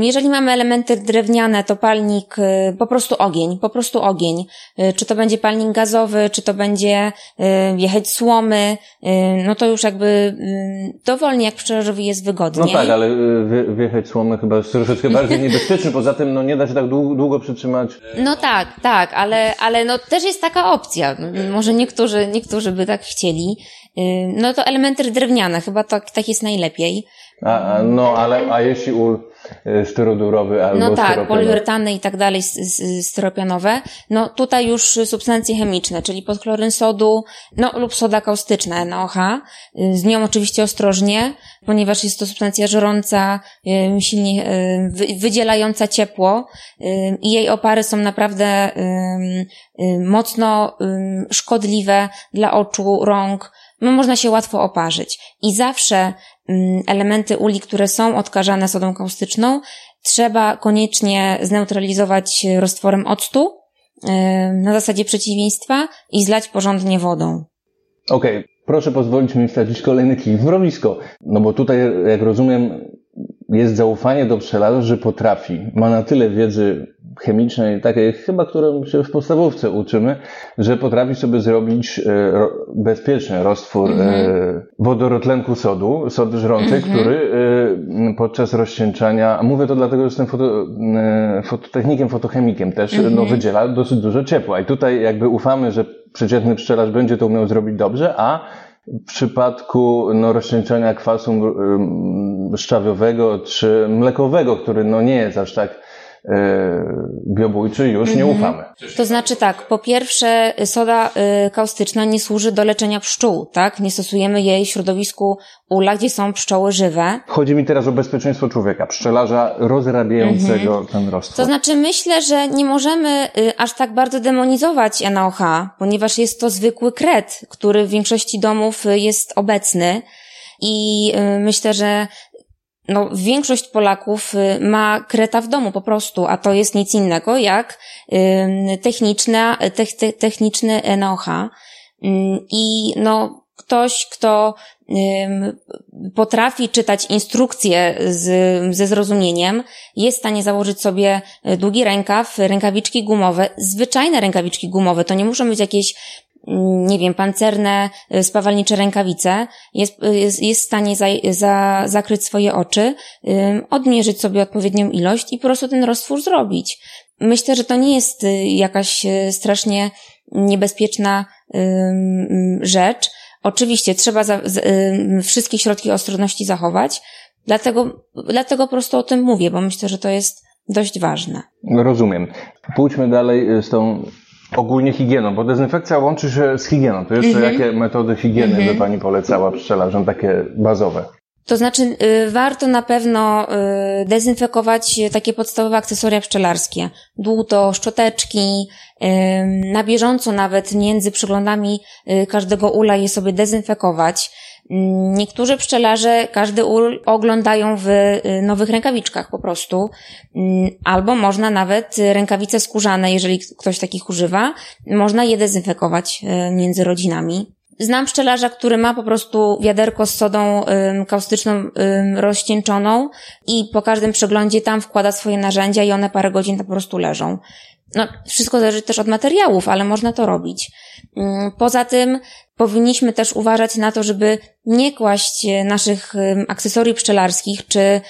Jeżeli mamy elementy drewniane, to palnik, y, po prostu ogień, po prostu ogień. Y, Czy to będzie palnik gazowy, czy to będzie y, jechać słomy, no to już jakby dowolnie jak pszczelarzowi jest No wygodniej. tak, ale wie, wiechać słomy chyba jest troszeczkę bardziej niebezpieczny, poza tym no, nie da się tak długo, przytrzymać. No tak, tak, ale, ale no też jest taka opcja. Może niektórzy, niektórzy by tak chcieli. No to elementy drewniane, chyba tak, tak jest najlepiej. A, a, no, ale a jeśli ul styrodurowy albo No tak, poliuretany i tak dalej, styropianowe. No tutaj już substancje chemiczne, czyli podchloryn sodu, no lub soda kaustyczna NaOH. Y, Z nią oczywiście ostrożnie, ponieważ jest to substancja żrąca, silnie wy- wydzielająca ciepło i jej opary są naprawdę mocno szkodliwe dla oczu, rąk. No, można się łatwo oparzyć. I zawsze elementy uli, które są odkażane sodą kaustyczną, trzeba koniecznie zneutralizować roztworem octu na zasadzie przeciwieństwa i zlać porządnie wodą. Okej, proszę pozwolić mi wsadzić kolejny kij w mrowisko. No bo tutaj, jak rozumiem, jest zaufanie do pszczelarza, że potrafi. Ma na tyle wiedzy chemicznej, takiej chyba, którą się w podstawówce uczymy, że potrafi sobie zrobić e, bezpieczny roztwór e, wodorotlenku sodu, sodu żrącej, który e, podczas rozcieńczania, a mówię to dlatego, że jestem foto, fototechnikiem, fotochemikiem też, no, wydziela dosyć dużo ciepła. I tutaj jakby ufamy, że przeciętny pszczelarz będzie to umiał zrobić dobrze, a w przypadku no, rozcieńczenia kwasu szczawiowego czy mlekowego, który no, nie jest aż tak biobójczy, już nie ufamy. To znaczy tak, po pierwsze soda y, kaustyczna nie służy do leczenia pszczół, tak? Nie stosujemy jej w środowisku ula, gdzie są pszczoły żywe. Chodzi mi teraz o bezpieczeństwo człowieka, pszczelarza rozrabiającego ten roztwór. To znaczy myślę, że nie możemy y, aż tak bardzo demonizować NaOH, ponieważ jest to zwykły kret, który w większości domów y, jest obecny i myślę, że no, większość Polaków y, ma kreta w domu po prostu, a to jest nic innego jak y, techniczna, te, te, techniczny NaOH. Ym, I no, ktoś, kto ym, potrafi czytać instrukcje z, ze zrozumieniem, jest w stanie założyć sobie y, długi rękaw, rękawiczki gumowe, zwyczajne rękawiczki gumowe, to nie muszą być jakieś mm, nie wiem, pancerne, y, spawalnicze rękawice, jest, y, jest, jest w stanie za, za, zakryć swoje oczy, odmierzyć sobie odpowiednią ilość i po prostu ten roztwór zrobić. Myślę, że to nie jest y, jakaś strasznie niebezpieczna rzecz. Oczywiście trzeba za, wszystkie środki ostrożności zachować, dlatego, dlatego po prostu o tym mówię, bo myślę, że to jest dość ważne. Rozumiem. Pójdźmy dalej z tą ogólnie higieną, bo dezynfekcja łączy się z higieną. To jeszcze jakie metody higieny by Pani polecała pszczelarzom, takie bazowe? To znaczy, y, warto na pewno y, dezynfekować takie podstawowe akcesoria pszczelarskie. Dłuto, szczoteczki, y, na bieżąco nawet między przyglądami y, każdego ula je sobie dezynfekować. Niektórzy pszczelarze każdy ul oglądają w y, nowych rękawiczkach po prostu, Mm, albo można nawet rękawice skórzane, jeżeli ktoś takich używa, można je dezynfekować y, między rodzinami. Znam pszczelarza, który ma po prostu wiaderko z sodą kaustyczną rozcieńczoną i po każdym przeglądzie tam wkłada swoje narzędzia i one parę godzin tam po prostu leżą. No, wszystko zależy też od materiałów, ale można to robić. Ym, Poza tym powinniśmy też uważać na to, żeby nie kłaść e, naszych akcesoriów pszczelarskich, czy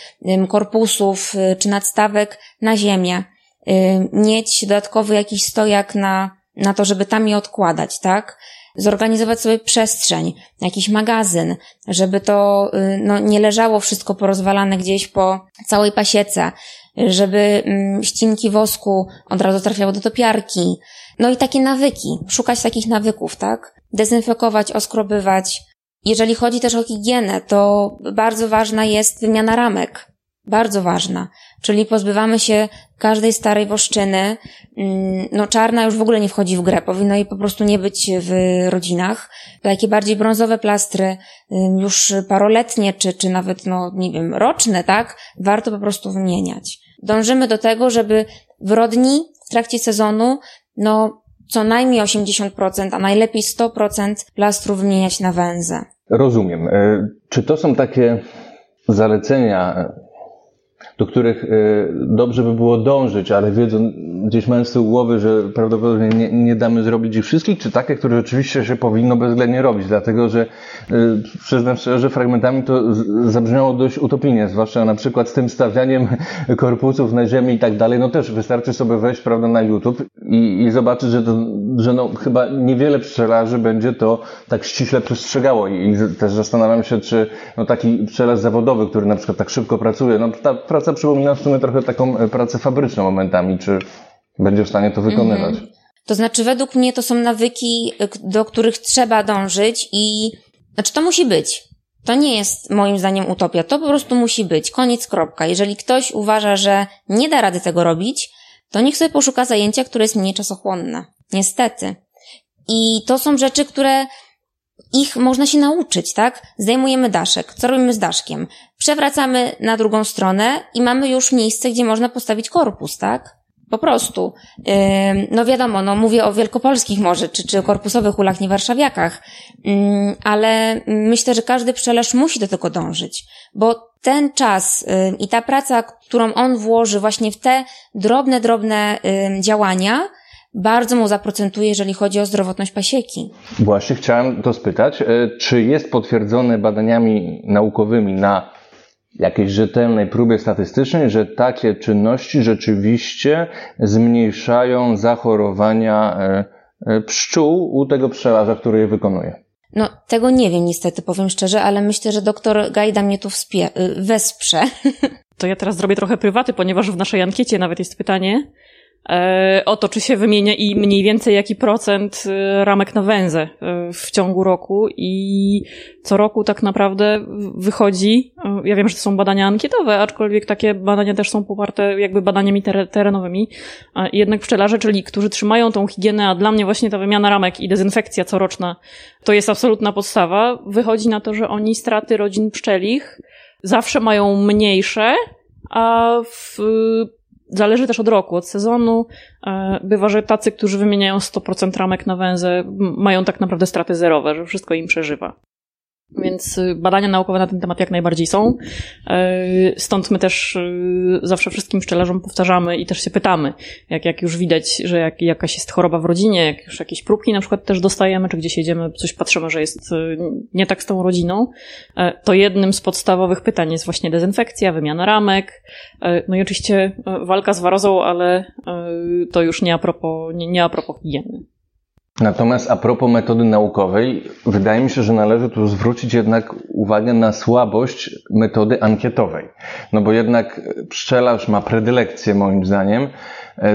korpusów, y, czy nadstawek na ziemię. Ym, Mieć dodatkowy jakiś stojak na, na to, żeby tam je odkładać, tak? zorganizować sobie przestrzeń, jakiś magazyn, żeby to y, no, nie leżało wszystko porozwalane gdzieś po całej pasiece, żeby mm, ścinki wosku od razu trafiały do topiarki. No i takie nawyki, szukać takich nawyków, tak? Dezynfekować, oskrobywać. Jeżeli chodzi też o higienę, to bardzo ważna jest wymiana ramek. Bardzo ważna. Czyli pozbywamy się każdej starej woszczyny. Mm, No czarna już w ogóle nie wchodzi w grę. Powinno jej po prostu nie być w rodzinach. Takie bardziej brązowe plastry, ym, już paroletnie, czy, czy nawet, no nie wiem, roczne, tak? Warto po prostu wymieniać. Dążymy do tego, żeby w rodni w trakcie sezonu, no co najmniej 80%, a najlepiej 100% plastru wymieniać na węzę. Rozumiem. E, Czy to są takie zalecenia, do których e, dobrze by było dążyć, ale wiedząc, gdzieś mając z głowy, że prawdopodobnie nie, nie damy zrobić ich wszystkich, czy takie, które rzeczywiście się powinno bezwzględnie robić, dlatego że y, przyznam szczerze, że fragmentami to zabrzmiało dość utopijnie, zwłaszcza na przykład z tym stawianiem korpusów na ziemi i tak dalej, no też wystarczy sobie wejść, prawda, na YouTube i, i zobaczyć, że, to, że no chyba niewiele pszczelarzy będzie to tak ściśle przestrzegało. I, i też zastanawiam się, czy no taki pszczelarz zawodowy, który na przykład tak szybko pracuje, no ta praca przypomina w sumie trochę taką e, pracę fabryczną momentami, czy będzie w stanie to wykonywać. Mm. To znaczy, według mnie to są nawyki, e, do których trzeba dążyć i, znaczy to musi być. To nie jest moim zdaniem utopia, to po prostu musi być. Koniec, kropka. Jeżeli ktoś uważa, że nie da rady tego robić, to niech sobie poszuka zajęcia, które jest mniej czasochłonne. Niestety. I to są rzeczy, które ich można się nauczyć, tak? Zdejmujemy daszek. Co robimy z daszkiem? Przewracamy na drugą stronę i mamy już miejsce, gdzie można postawić korpus, tak? Po prostu. No wiadomo, no mówię o wielkopolskich może, czy, czy korpusowych ulach, nie warszawiakach, ale myślę, że każdy pszczelarz musi do tego dążyć, bo ten czas i ta praca, którą on włoży właśnie w te drobne, drobne działania, bardzo mu zaprocentuje, jeżeli chodzi o zdrowotność pasieki. Właśnie chciałem to spytać, e, czy jest potwierdzone badaniami naukowymi na jakiejś rzetelnej próbie statystycznej, że takie czynności rzeczywiście zmniejszają zachorowania e, e, pszczół u tego pszczelarza, który je wykonuje? No, tego nie wiem niestety, powiem szczerze, ale myślę, że doktor Gajda mnie tu wspie- wesprze. To ja teraz zrobię trochę prywaty, ponieważ w naszej ankiecie nawet jest pytanie, o to, czy się wymienia i mniej więcej jaki procent e, ramek na węzę e, w ciągu roku. I co roku tak naprawdę wychodzi, ja wiem, że to są badania ankietowe, aczkolwiek takie badania też są poparte jakby badaniami terenowymi, jednak pszczelarze, czyli którzy trzymają tą higienę, a dla mnie właśnie ta wymiana ramek i dezynfekcja coroczna to jest absolutna podstawa, wychodzi na to, że oni straty rodzin pszczelich zawsze mają mniejsze, a w Zależy też od roku, od sezonu. E, bywa, że tacy, którzy wymieniają 100% ramek na węzę, mają tak naprawdę straty zerowe, że wszystko im przeżywa. Więc y, badania naukowe na ten temat jak najbardziej są. Y, stąd my też y, zawsze wszystkim pszczelarzom powtarzamy i też się pytamy, jak, jak już widać, że jak, jakaś jest choroba w rodzinie, jak już jakieś próbki na przykład też dostajemy, czy gdzieś jedziemy, coś patrzymy, że jest nie tak z tą rodziną, to jednym z podstawowych pytań jest właśnie dezynfekcja, wymiana ramek, no i oczywiście walka z warozą, ale to już nie a propos, nie, nie a propos higieny. Natomiast a propos metody naukowej, wydaje mi się, że należy tu zwrócić jednak uwagę na słabość metody ankietowej. No bo jednak pszczelarz ma predylekcję, moim zdaniem,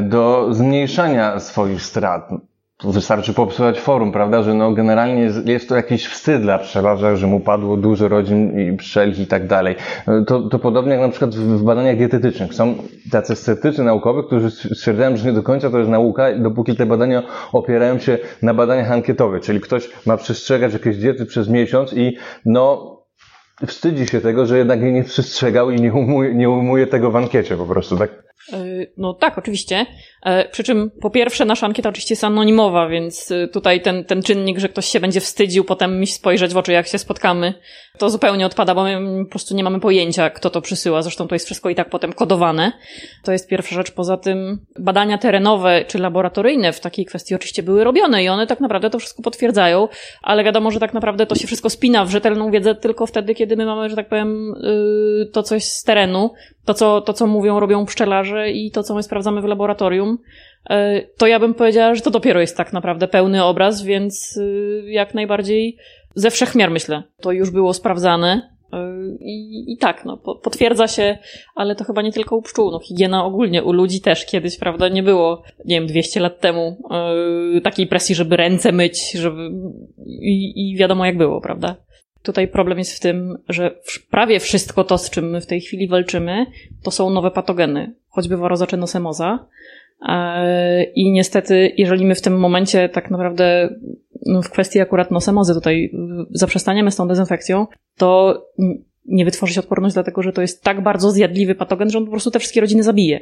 do zmniejszania swoich strat wystarczy popsuwać forum, prawda, że no generalnie jest, to jakiś wstyd dla pszczelarza, że mu padło dużo rodzin i pszczelich i tak dalej. To, to podobnie jak na przykład w badaniach dietetycznych. Są tacy sceptycy naukowi, którzy stwierdzają, że nie do końca to jest nauka, dopóki te badania opierają się na badaniach ankietowych, czyli ktoś ma przestrzegać jakieś diety przez miesiąc i no wstydzi się tego, że jednak jej nie przestrzegał i nie umuje, nie umuje tego w ankiecie po prostu, tak? E, no tak, oczywiście. E, przy czym po pierwsze nasza ankieta oczywiście jest anonimowa, więc e, tutaj ten, ten czynnik, że ktoś się będzie wstydził potem mi spojrzeć w oczy, jak się spotkamy, to zupełnie odpada, bo my po prostu nie mamy pojęcia, kto to przysyła. Zresztą to jest wszystko i tak potem kodowane. To jest pierwsza rzecz. Poza tym badania terenowe czy laboratoryjne w takiej kwestii oczywiście były robione i one tak naprawdę to wszystko potwierdzają, ale wiadomo, że tak naprawdę to się wszystko spina w rzetelną wiedzę tylko wtedy, kiedy my mamy, że tak powiem, y, to coś z terenu, to co, to co mówią, robią pszczelarze i to co my sprawdzamy w laboratorium, y, to ja bym powiedziała, że to dopiero jest tak naprawdę pełny obraz, więc y, jak najbardziej ze wszechmiar myślę. To już było sprawdzane. I, I tak, no, potwierdza się, ale to chyba nie tylko u pszczół, no, higiena ogólnie u ludzi też kiedyś, prawda, nie było, nie wiem, 200 lat temu yy, takiej presji, żeby ręce myć, żeby, i, i wiadomo jak było, prawda. Tutaj problem jest w tym, że prawie wszystko to, z czym my w tej chwili walczymy, to są nowe patogeny, choćby waroza czy nosemoza. E, I niestety, jeżeli my w tym momencie tak naprawdę no, w kwestii akurat nosemozy tutaj zaprzestaniemy z tą dezynfekcją, to nie wytworzy się odporność, dlatego że to jest tak bardzo zjadliwy patogen, że on po prostu te wszystkie rodziny zabije.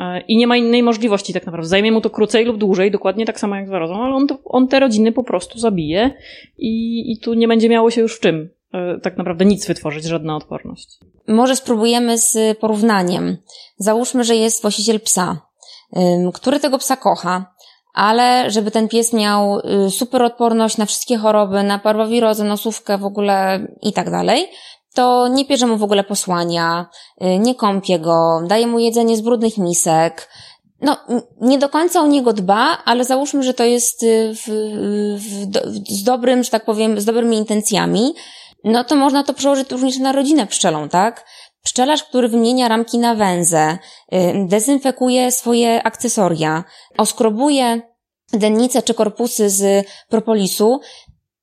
E, I nie ma innej możliwości tak naprawdę. Zajmie mu to krócej lub dłużej, dokładnie tak samo jak z warozą, ale on, to, on te rodziny po prostu zabije i, i tu nie będzie miało się już w czym e, tak naprawdę nic wytworzyć, żadna odporność. Może spróbujemy z porównaniem. Załóżmy, że jest właściciel psa który tego psa kocha, ale żeby ten pies miał y, super odporność na wszystkie choroby, na parwowirozę, nosówkę w ogóle i tak dalej, to nie pierze mu w ogóle posłania, y, nie kąpie go, daje mu jedzenie z brudnych misek. No, nie do końca o niego dba, ale załóżmy, że to jest y, w, w, z dobrym, że tak powiem, z dobrymi intencjami, no to można to przełożyć również na rodzinę pszczelą, tak? Pszczelarz, który wymienia ramki na węzę, dezynfekuje swoje akcesoria, oskrobuje dennice czy korpusy z propolisu,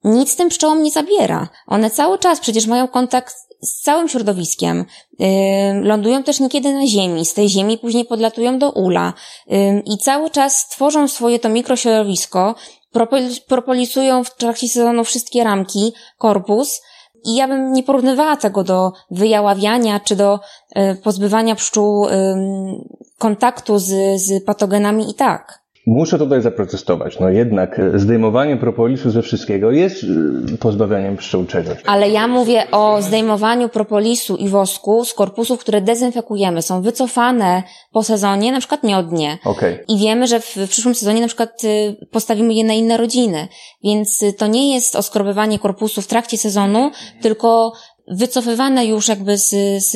nic tym pszczołom nie zabiera. One cały czas przecież mają kontakt z całym środowiskiem. Lądują też niekiedy na ziemi, z tej ziemi później podlatują do ula i cały czas tworzą swoje to mikrośrodowisko, propolisują w trakcie sezonu wszystkie ramki, korpus, i ja bym nie porównywała tego do wyjaławiania czy do y, pozbywania pszczół kontaktu z, z patogenami i tak. Muszę tutaj zaprotestować. No jednak e, zdejmowanie propolisu ze wszystkiego jest e, pozbawianiem pszczół czegoś. Ale ja mówię o zdejmowaniu propolisu i wosku z korpusów, które dezynfekujemy. Są wycofane po sezonie, na przykład nie od dnie. Okay. I wiemy, że w, w przyszłym sezonie na przykład y, postawimy je na inne rodziny. Więc to nie jest oskrobywanie korpusu w trakcie sezonu, tylko wycofywane już jakby z, z,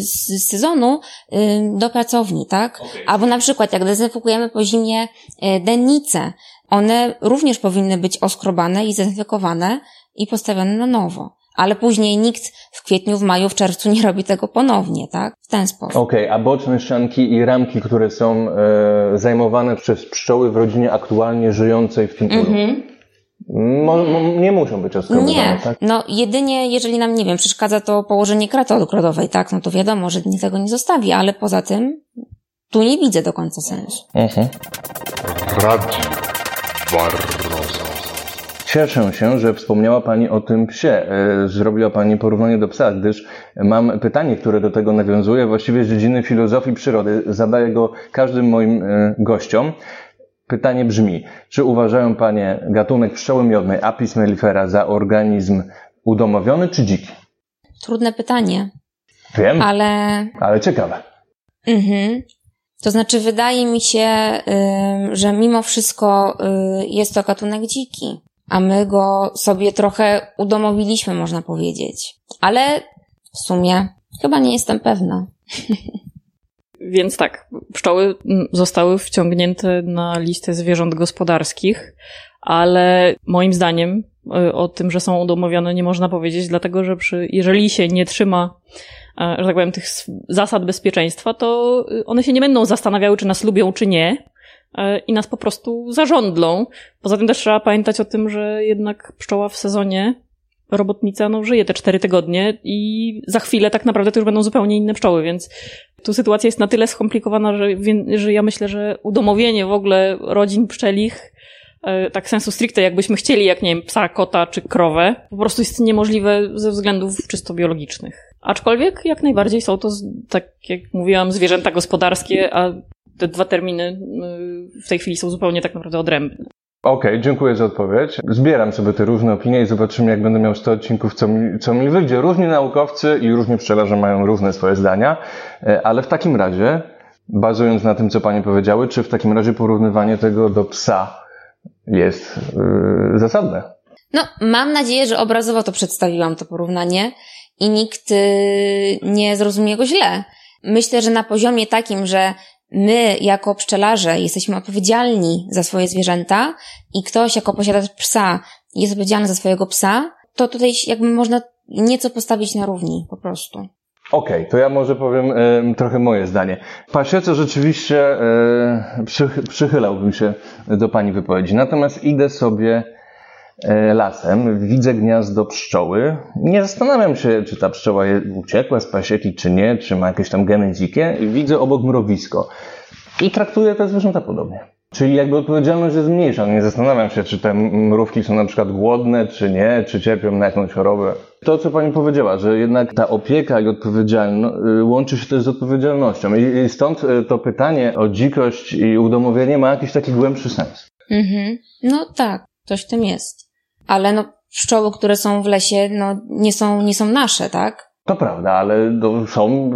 z sezonu do pracowni, tak? Okay. Albo na przykład jak dezynfekujemy po zimie e, dennice, one również powinny być oskrobane i zdezynfekowane i postawione na nowo. Ale później nikt w kwietniu, w maju, w czerwcu nie robi tego ponownie, tak? W ten sposób. Okej, okay, a boczne ścianki i ramki, które są e, zajmowane przez pszczoły w rodzinie aktualnie żyjącej w tym ulu. Mm -hmm. Mo, mo, nie muszą być oskrobowane, nie. tak? No jedynie, jeżeli nam, nie wiem, przeszkadza to położenie kraty odkładowej, tak? No to wiadomo, że nie tego nie zostawi, ale poza tym tu nie widzę do końca sensu. Mhm. Cieszę się, że wspomniała Pani o tym psie. E, zrobiła Pani porównanie do psa, gdyż mam pytanie, które do tego nawiązuje, właściwie z dziedziny filozofii przyrody. Zadaję go każdym moim e, gościom. Pytanie brzmi, czy uważają Panie gatunek pszczoły miodnej Apis mellifera za organizm udomowiony czy dziki? Trudne pytanie. Wiem, ale, ale ciekawe. Mhm. To znaczy, wydaje mi się, y, że mimo wszystko y, jest to gatunek dziki, a my go sobie trochę udomowiliśmy, można powiedzieć. Ale w sumie chyba nie jestem pewna. Więc tak, pszczoły zostały wciągnięte na listę zwierząt gospodarskich, ale moim zdaniem y, o tym, że są udomowione nie można powiedzieć, dlatego że przy, jeżeli się nie trzyma e, że tak powiem, tych zasad bezpieczeństwa, to y, one się nie będą zastanawiały, czy nas lubią, czy nie, e, i nas po prostu zarządlą. Poza tym też trzeba pamiętać o tym, że jednak pszczoła w sezonie robotnica no, żyje te cztery tygodnie i za chwilę tak naprawdę to już będą zupełnie inne pszczoły, więc tu sytuacja jest na tyle skomplikowana, że, że ja myślę, że udomowienie w ogóle rodzin pszczelich e, tak sensu stricte, jakbyśmy chcieli, jak nie wiem, psa, kota czy krowę, po prostu jest niemożliwe ze względów czysto biologicznych. Aczkolwiek jak najbardziej są to, tak jak mówiłam, zwierzęta gospodarskie, a te dwa terminy y, w tej chwili są zupełnie tak naprawdę odrębne. Okej, okay, dziękuję za odpowiedź. Zbieram sobie te różne opinie i zobaczymy, jak będę miał 100 odcinków, co mi, co mi wyjdzie. Różni naukowcy i różni pszczelarze mają różne swoje zdania, e, ale w takim razie, bazując na tym, co Panie powiedziały, czy w takim razie porównywanie tego do psa jest yy, zasadne? No, mam nadzieję, że obrazowo to przedstawiłam, to porównanie i nikt yy, nie zrozumie go źle. Myślę, że na poziomie takim, że my jako pszczelarze jesteśmy odpowiedzialni za swoje zwierzęta i ktoś jako posiadacz psa jest odpowiedzialny za swojego psa, to tutaj jakby można nieco postawić na równi po prostu. Okej, okay, to ja może powiem e, trochę moje zdanie. Pasiece rzeczywiście e, przychylałbym się do Pani wypowiedzi. Natomiast idę sobie lasem, widzę gniazdo pszczoły. Nie zastanawiam się, czy ta pszczoła uciekła z pasieki, czy nie, czy ma jakieś tam geny dzikie. Widzę obok mrowisko i traktuję te zwierzęta podobnie. Czyli jakby odpowiedzialność jest mniejsza. Nie zastanawiam się, czy te mrówki są na przykład głodne, czy nie, czy cierpią na jakąś chorobę. To, co pani powiedziała, że jednak ta opieka i odpowiedzialność y, łączy się też z odpowiedzialnością. I stąd y, to pytanie o dzikość i udomowienie ma jakiś taki głębszy sens. Mhm. No tak, coś w tym jest ale no, pszczoły, które są w lesie, no, nie są, nie są nasze, tak? To prawda, ale są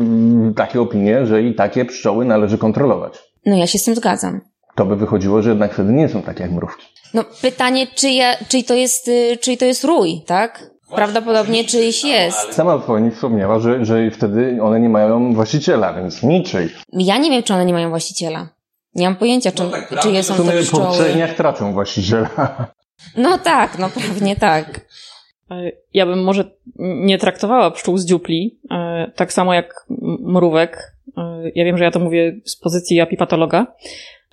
takie opinie, że i takie pszczoły należy kontrolować. No ja się z tym zgadzam. To by wychodziło, że jednak wtedy nie są takie jak mrówki. No pytanie, czyja, czyj to jest, y, czyj to jest rój, tak? Prawdopodobnie czyjś jest. Sama pani wspomniała, że, że wtedy one nie mają właściciela, więc niczej. Ja nie wiem, czy one nie mają właściciela. Nie mam pojęcia, czy, czyje są W to sumie po pszczoły. trzech dniach tracą właściciela. No tak, no pewnie tak. E, Ja bym może nie traktowała pszczół z dziupli, e, tak samo jak mrówek. E, Ja wiem, że ja to mówię z pozycji apipatologa,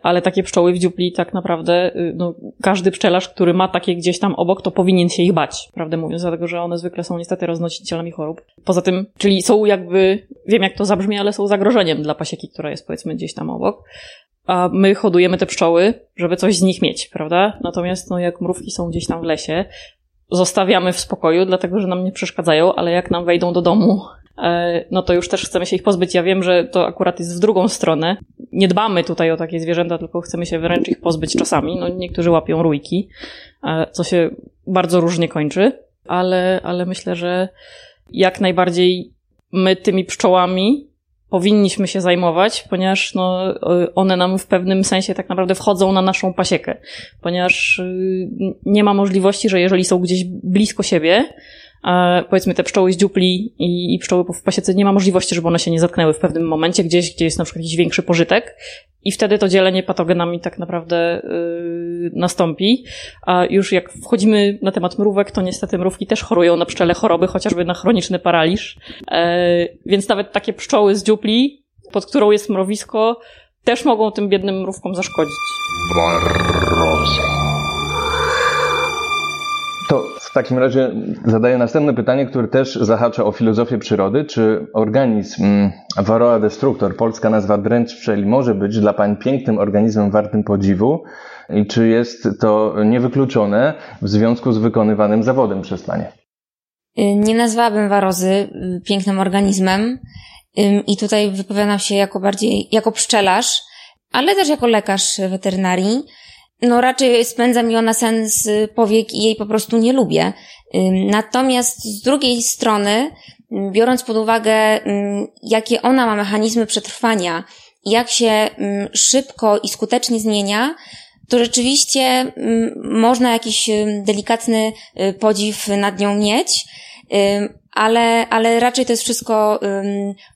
ale takie pszczoły w dziupli tak naprawdę, y, no, każdy pszczelarz, który ma takie gdzieś tam obok, to powinien się ich bać, prawdę mówiąc, dlatego że one zwykle są niestety roznosicielami chorób. Poza tym, czyli są jakby, wiem jak to zabrzmi, ale są zagrożeniem dla pasieki, która jest powiedzmy gdzieś tam obok. A my hodujemy te pszczoły, żeby coś z nich mieć, prawda? Natomiast no, jak mrówki są gdzieś tam w lesie, zostawiamy w spokoju, dlatego że nam nie przeszkadzają, ale jak nam wejdą do domu, e, no to już też chcemy się ich pozbyć. Ja wiem, że to akurat jest w drugą stronę. Nie dbamy tutaj o takie zwierzęta, tylko chcemy się wręcz ich pozbyć czasami. No, niektórzy łapią rójki, e, co się bardzo różnie kończy, ale, ale myślę, że jak najbardziej my tymi pszczołami powinniśmy się zajmować, ponieważ no, y, one nam w pewnym sensie tak naprawdę wchodzą na naszą pasiekę, ponieważ y, nie ma możliwości, że jeżeli są gdzieś blisko siebie, powiedzmy te pszczoły z dziupli i, i pszczoły w pasiece, nie ma możliwości, żeby one się nie zatknęły w pewnym momencie gdzieś, gdzie jest na przykład jakiś większy pożytek i wtedy to dzielenie patogenami tak naprawdę yy, nastąpi. A już jak wchodzimy na temat mrówek, to niestety mrówki też chorują na pszczele choroby, chociażby na chroniczny paraliż. E, więc nawet takie pszczoły z dziupli, pod którą jest mrowisko, też mogą tym biednym mrówkom zaszkodzić. Barroza. W takim razie zadaję następne pytanie, które też zahacza o filozofię przyrody. Czy organizm mm, Varroa destructor, polska nazwa dręcz pszczeli, może być dla Pań pięknym organizmem wartym podziwu? I czy jest to niewykluczone w związku z wykonywanym zawodem przez Panie? Y, Nie nazwałabym warozy y, pięknym organizmem i tutaj wypowiadam się jako bardziej, jako pszczelarz, ale też jako lekarz weterynarii. No raczej spędza mi ona sens y, powiek i jej po prostu nie lubię. Natomiast z drugiej strony, biorąc pod uwagę, jakie ona ma mechanizmy przetrwania jak się szybko i skutecznie zmienia, to rzeczywiście można jakiś delikatny y, podziw nad nią mieć. Ale, ale raczej to jest wszystko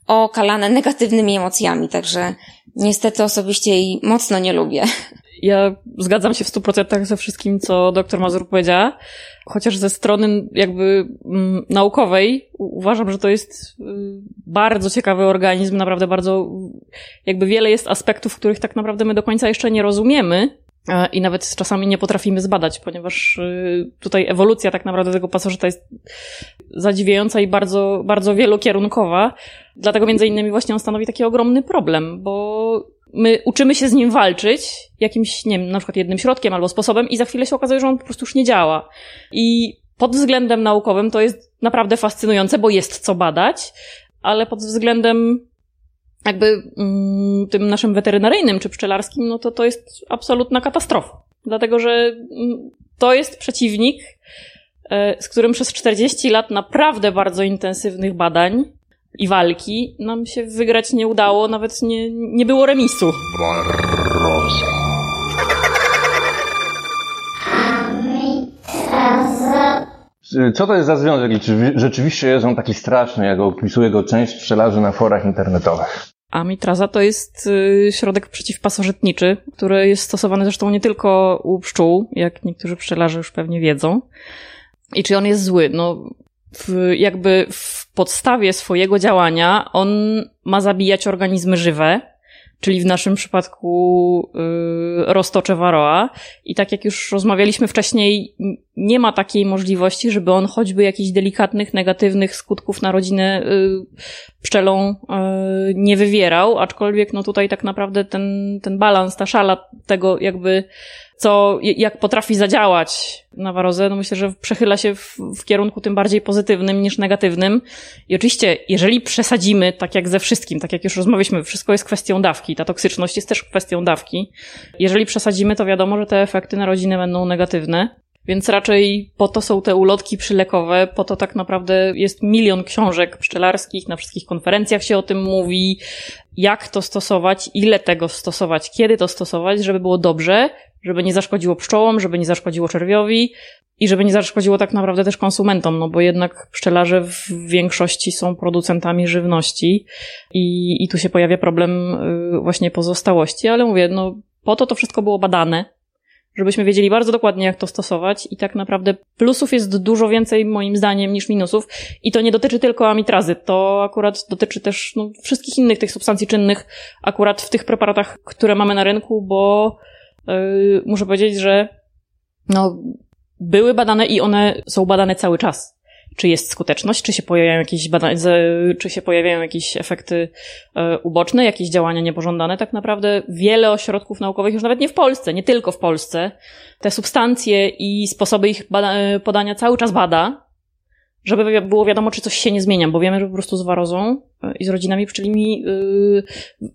okalane negatywnymi emocjami, także niestety osobiście jej mocno nie lubię. Ja zgadzam się w 100% ze wszystkim, co doktor Mazur powiedziała, chociaż ze strony jakby mm, naukowej uważam, że to jest y, bardzo ciekawy organizm, naprawdę bardzo, jakby wiele jest aspektów, których tak naprawdę my do końca jeszcze nie rozumiemy i nawet czasami nie potrafimy zbadać, ponieważ y, tutaj ewolucja tak naprawdę tego pasożyta jest zadziwiająca i bardzo, bardzo wielokierunkowa. Dlatego między innymi właśnie on stanowi taki ogromny problem, bo my uczymy się z nim walczyć jakimś, nie wiem, na przykład jednym środkiem albo sposobem i za chwilę się okazuje, że on po prostu już nie działa. I pod względem naukowym to jest naprawdę fascynujące, bo jest co badać, ale pod względem jakby mm, tym naszym weterynaryjnym czy pszczelarskim, no to to jest absolutna katastrofa. Dlatego, że mm, to jest przeciwnik, e, z którym przez 40 lat naprawdę bardzo intensywnych badań i walki nam się wygrać nie udało, nawet nie, nie było remisu. Barroza. Co to jest za związek i czy rzeczywiście jest on taki straszny, jak opisuje go część pszczelarzy na forach internetowych? Amitraza to jest y, środek przeciwpasożytniczy, który jest stosowany zresztą nie tylko u pszczół, jak niektórzy pszczelarze już pewnie wiedzą. I czy on jest zły? No, w, jakby w podstawie swojego działania on ma zabijać organizmy żywe, czyli w naszym przypadku y, roztocze Varroa. I tak jak już rozmawialiśmy wcześniej, nie ma takiej możliwości, żeby on choćby jakichś delikatnych, negatywnych skutków na rodzinę y, pszczelą y, nie wywierał, aczkolwiek no tutaj tak naprawdę ten, ten balans, ta szala tego jakby co, jak potrafi zadziałać na warozę, no myślę, że przechyla się w, w kierunku tym bardziej pozytywnym niż negatywnym. I oczywiście, jeżeli przesadzimy, tak jak ze wszystkim, tak jak już rozmawialiśmy, wszystko jest kwestią dawki, ta toksyczność jest też kwestią dawki. Jeżeli przesadzimy, to wiadomo, że te efekty na rodzinę będą negatywne. Więc raczej po to są te ulotki przylekowe, po to tak naprawdę jest milion książek pszczelarskich, na wszystkich konferencjach się o tym mówi, jak to stosować, ile tego stosować, kiedy to stosować, żeby było dobrze, żeby nie zaszkodziło pszczołom, żeby nie zaszkodziło czerwiowi i żeby nie zaszkodziło tak naprawdę też konsumentom, no bo jednak pszczelarze w większości są producentami żywności i, i tu się pojawia problem y, właśnie pozostałości, ale mówię, no po to to wszystko było badane, żebyśmy wiedzieli bardzo dokładnie, jak to stosować i tak naprawdę plusów jest dużo więcej moim zdaniem niż minusów. I to nie dotyczy tylko amitrazy, to akurat dotyczy też no, wszystkich innych tych substancji czynnych akurat w tych preparatach, które mamy na rynku, bo yy, muszę powiedzieć, że no, były badane i one są badane cały czas czy jest skuteczność, czy się pojawiają jakieś badania, czy się pojawiają jakieś efekty e, uboczne, jakieś działania niepożądane. Tak naprawdę wiele ośrodków naukowych, już nawet nie w Polsce, nie tylko w Polsce, te substancje i sposoby ich podania cały czas bada, żeby było wiadomo, czy coś się nie zmienia, bo wiemy, że po prostu z warozą e, i z rodzinami pszczelimi yy,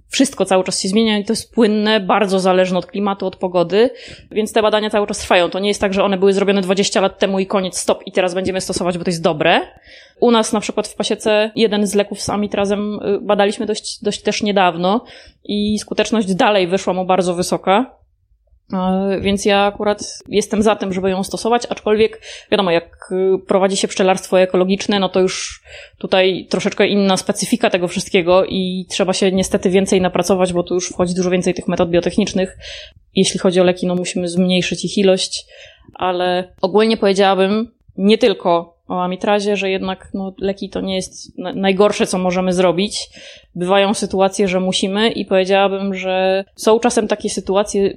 wszystko cały czas się zmienia i to jest płynne, bardzo zależne od klimatu, od pogody, więc te badania cały czas trwają. To nie jest tak, że one były zrobione 20 lat temu i koniec, stop i teraz będziemy stosować, bo to jest dobre. U nas na przykład w pasiece jeden z leków z amitrazem y, badaliśmy dość, dość też niedawno i skuteczność dalej wyszła mu bardzo wysoka. E, więc ja akurat jestem za tym, żeby ją stosować, aczkolwiek wiadomo, jak y, prowadzi się pszczelarstwo ekologiczne, no to już tutaj troszeczkę inna specyfika tego wszystkiego i trzeba się niestety więcej napracować, bo tu już wchodzi dużo więcej tych metod biotechnicznych. Jeśli chodzi o leki, no musimy zmniejszyć ich ilość, ale ogólnie powiedziałabym, nie tylko o amitrazie, że jednak no, leki to nie jest najgorsze, co możemy zrobić. Bywają sytuacje, że musimy i powiedziałabym, że są czasem takie sytuacje,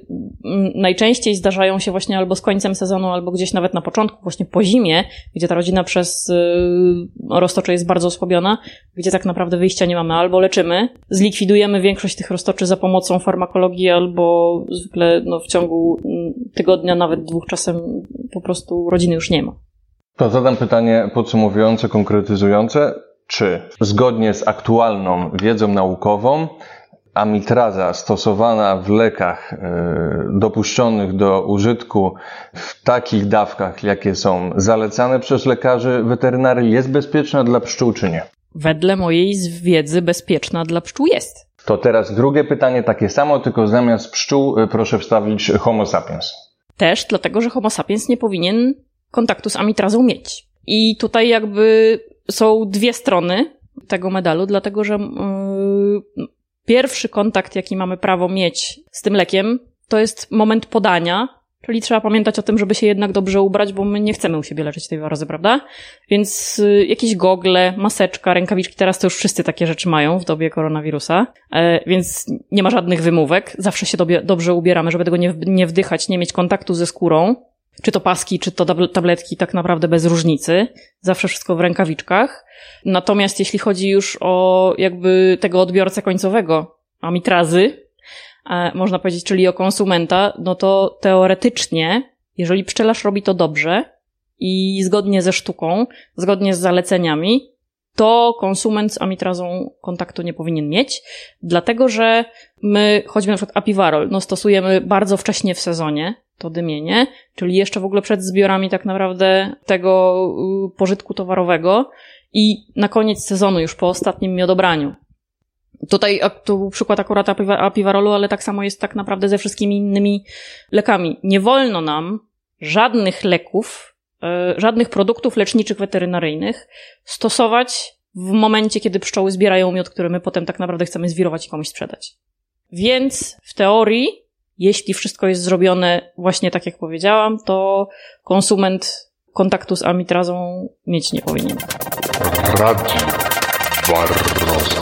najczęściej zdarzają się właśnie albo z końcem sezonu, albo gdzieś nawet na początku, właśnie po zimie, gdzie ta rodzina przez yy, roztocze jest bardzo osłabiona, gdzie tak naprawdę wyjścia nie mamy. Albo leczymy, zlikwidujemy większość tych roztoczy za pomocą farmakologii, albo zwykle no, w ciągu tygodnia, nawet dwóch czasem po prostu rodziny już nie ma. To zadam pytanie podsumowujące, konkretyzujące. Czy zgodnie z aktualną wiedzą naukową amitraza stosowana w lekach e, dopuszczonych do użytku w takich dawkach, jakie są zalecane przez lekarzy weterynarii, jest bezpieczna dla pszczół czy nie? Wedle mojej wiedzy bezpieczna dla pszczół jest. To teraz drugie pytanie, takie samo, tylko zamiast pszczół e, proszę wstawić Homo sapiens. Też dlatego, że Homo sapiens nie powinien kontaktu z amitrazą mieć. I tutaj jakby są dwie strony tego medalu, dlatego że yy, pierwszy kontakt, jaki mamy prawo mieć z tym lekiem, to jest moment podania, czyli trzeba pamiętać o tym, żeby się jednak dobrze ubrać, bo my nie chcemy u siebie leczyć tej warozy, prawda? Więc y, jakieś gogle, maseczka, rękawiczki, teraz to już wszyscy takie rzeczy mają w dobie koronawirusa, e, więc nie ma żadnych wymówek. Zawsze się dobie, dobrze ubieramy, żeby tego nie, nie wdychać, nie mieć kontaktu ze skórą czy to paski, czy to tabletki, tak naprawdę bez różnicy. Zawsze wszystko w rękawiczkach. Natomiast jeśli chodzi już o jakby tego odbiorcę końcowego, amitrazy, e, można powiedzieć, czyli o konsumenta, no to teoretycznie, jeżeli pszczelarz robi to dobrze i zgodnie ze sztuką, zgodnie z zaleceniami, to konsument z amitrazą kontaktu nie powinien mieć, dlatego że my, choćby na przykład apiwarol, no stosujemy bardzo wcześnie w sezonie, to dymienie, czyli jeszcze w ogóle przed zbiorami tak naprawdę tego y, pożytku towarowego i na koniec sezonu, już po ostatnim miodobraniu. Tutaj był przykład akurat apiwarolu, ale tak samo jest tak naprawdę ze wszystkimi innymi lekami. Nie wolno nam żadnych leków, y, żadnych produktów leczniczych weterynaryjnych stosować w momencie, kiedy pszczoły zbierają miód, który my potem tak naprawdę chcemy zwirować i komuś sprzedać. Więc w teorii jeśli wszystko jest zrobione właśnie tak, jak powiedziałam, to konsument kontaktu z amitrazą mieć nie powinien. Radio Barroso.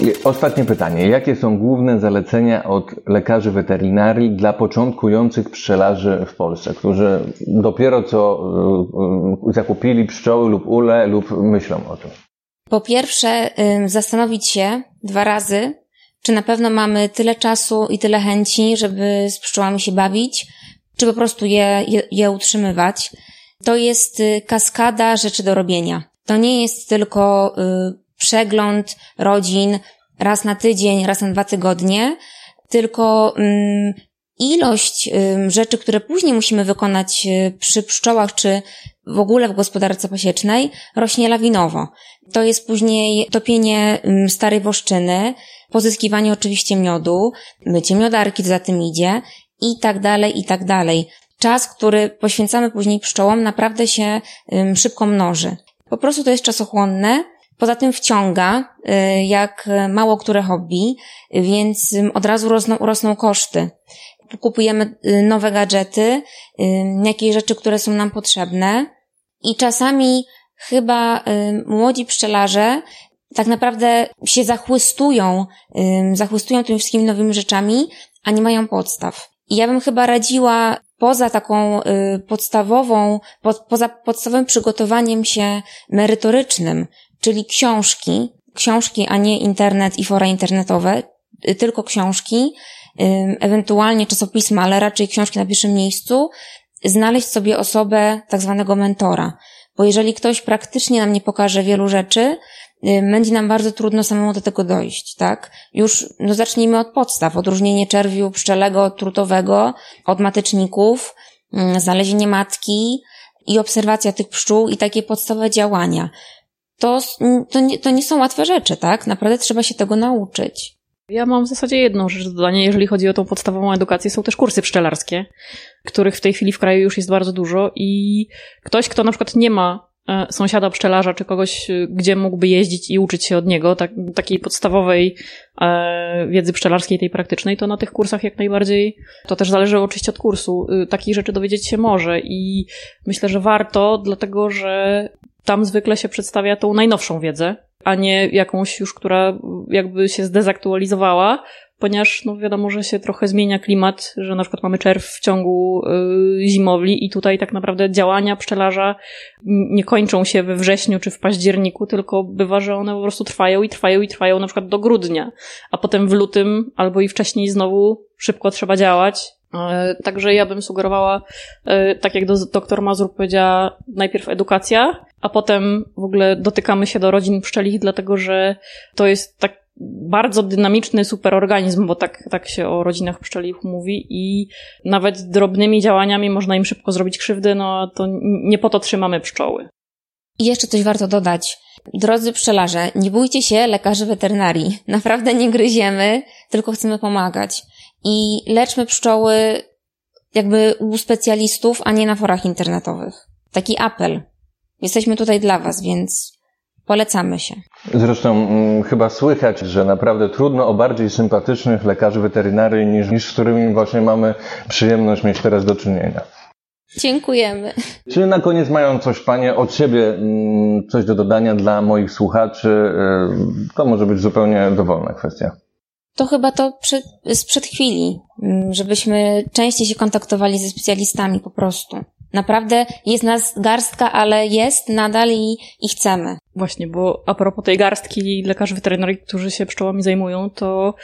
I ostatnie pytanie. Jakie są główne zalecenia od lekarzy weterynarii dla początkujących pszczelarzy w Polsce, którzy dopiero co y, y, zakupili pszczoły lub ule lub myślą o tym? Po pierwsze, zastanowić się dwa razy, czy na pewno mamy tyle czasu i tyle chęci, żeby z pszczołami się bawić, czy po prostu je, je, je utrzymywać. To jest y, kaskada rzeczy do robienia. To nie jest tylko y, przegląd rodzin raz na tydzień, raz na dwa tygodnie, tylko y, ilość rzeczy, które później musimy wykonać y, przy pszczołach czy w ogóle w gospodarce pasiecznej rośnie lawinowo. To jest później topienie starej woszczyny, pozyskiwanie oczywiście miodu, mycie miodarki, za tym idzie i tak dalej, i tak dalej. Czas, który poświęcamy później pszczołom naprawdę się szybko mnoży. Po prostu to jest czasochłonne, Poza tym wciąga, y, jak mało które hobby, więc od razu rosną, rosną koszty kupujemy y, nowe gadżety, jakieś rzeczy, które są nam potrzebne i czasami chyba młodzi pszczelarze tak naprawdę się zachłystują, zachłystują tymi wszystkimi nowymi rzeczami, a nie mają podstaw. I ja bym chyba radziła poza taką podstawową, poza podstawowym przygotowaniem się merytorycznym, czyli książki, książki, a nie internet i fora internetowe, tylko książki, ewentualnie czasopisma, ale raczej książki na pierwszym miejscu, znaleźć sobie osobę tak zwanego mentora. Bo jeżeli ktoś praktycznie nam nie pokaże wielu rzeczy, będzie nam bardzo trudno samemu do tego dojść, tak? Już, no zacznijmy od podstaw. Odróżnienie czerwiu pszczelego trutowego, od mateczników, znalezienie matki i obserwacja tych pszczół i takie podstawowe działania. To, to, nie, to nie są łatwe rzeczy, tak? Naprawdę trzeba się tego nauczyć. Ja mam w zasadzie jedną rzecz do dodania, jeżeli chodzi o tą podstawową edukację. Są też kursy pszczelarskie, których w tej chwili w kraju już jest bardzo dużo i ktoś, kto na przykład nie ma sąsiada pszczelarza, czy kogoś, e, gdzie mógłby jeździć i uczyć się od niego, tak, takiej podstawowej e, wiedzy pszczelarskiej, tej praktycznej, to na tych kursach jak najbardziej, to też zależy oczywiście od kursu, e, takich rzeczy dowiedzieć się może i myślę, że warto, dlatego że tam zwykle się przedstawia tą najnowszą wiedzę, a nie jakąś już, która jakby się zdezaktualizowała, ponieważ no wiadomo, że się trochę zmienia klimat, że na przykład mamy czerw w ciągu y, zimowli i tutaj tak naprawdę działania pszczelarza nie kończą się we wrześniu czy w październiku, tylko bywa, że one po prostu trwają i trwają i trwają na przykład do grudnia, a potem w lutym albo i wcześniej znowu szybko trzeba działać, E, także ja bym sugerowała, e, tak jak doktor Mazur powiedziała, najpierw edukacja, a potem w ogóle dotykamy się do rodzin pszczelich, dlatego że to jest tak bardzo dynamiczny superorganizm, bo tak, tak się o rodzinach pszczelich mówi i nawet drobnymi działaniami można im szybko zrobić krzywdę, no to nie po to trzymamy pszczoły. I jeszcze coś warto dodać. Drodzy pszczelarze, nie bójcie się lekarzy weterynarii. Naprawdę nie gryziemy, tylko chcemy pomagać i leczmy pszczoły jakby u specjalistów, a nie na forach internetowych. Taki apel. Jesteśmy tutaj dla Was, więc polecamy się. Zresztą hmm, chyba słychać, że naprawdę trudno o bardziej sympatycznych lekarzy weterynarii niż, niż z którymi właśnie mamy przyjemność mieć teraz do czynienia. Dziękujemy. Czy na koniec mają coś Panie od siebie, mm, coś do dodania dla moich słuchaczy? Y, to może być zupełnie dowolna kwestia to chyba to przed, sprzed chwili, mm, żebyśmy częściej się kontaktowali ze specjalistami po prostu. Naprawdę jest nas garstka, ale jest nadal i, i chcemy. Właśnie, bo a propos tej garstki lekarzy weterynarii, którzy się pszczołami zajmują, to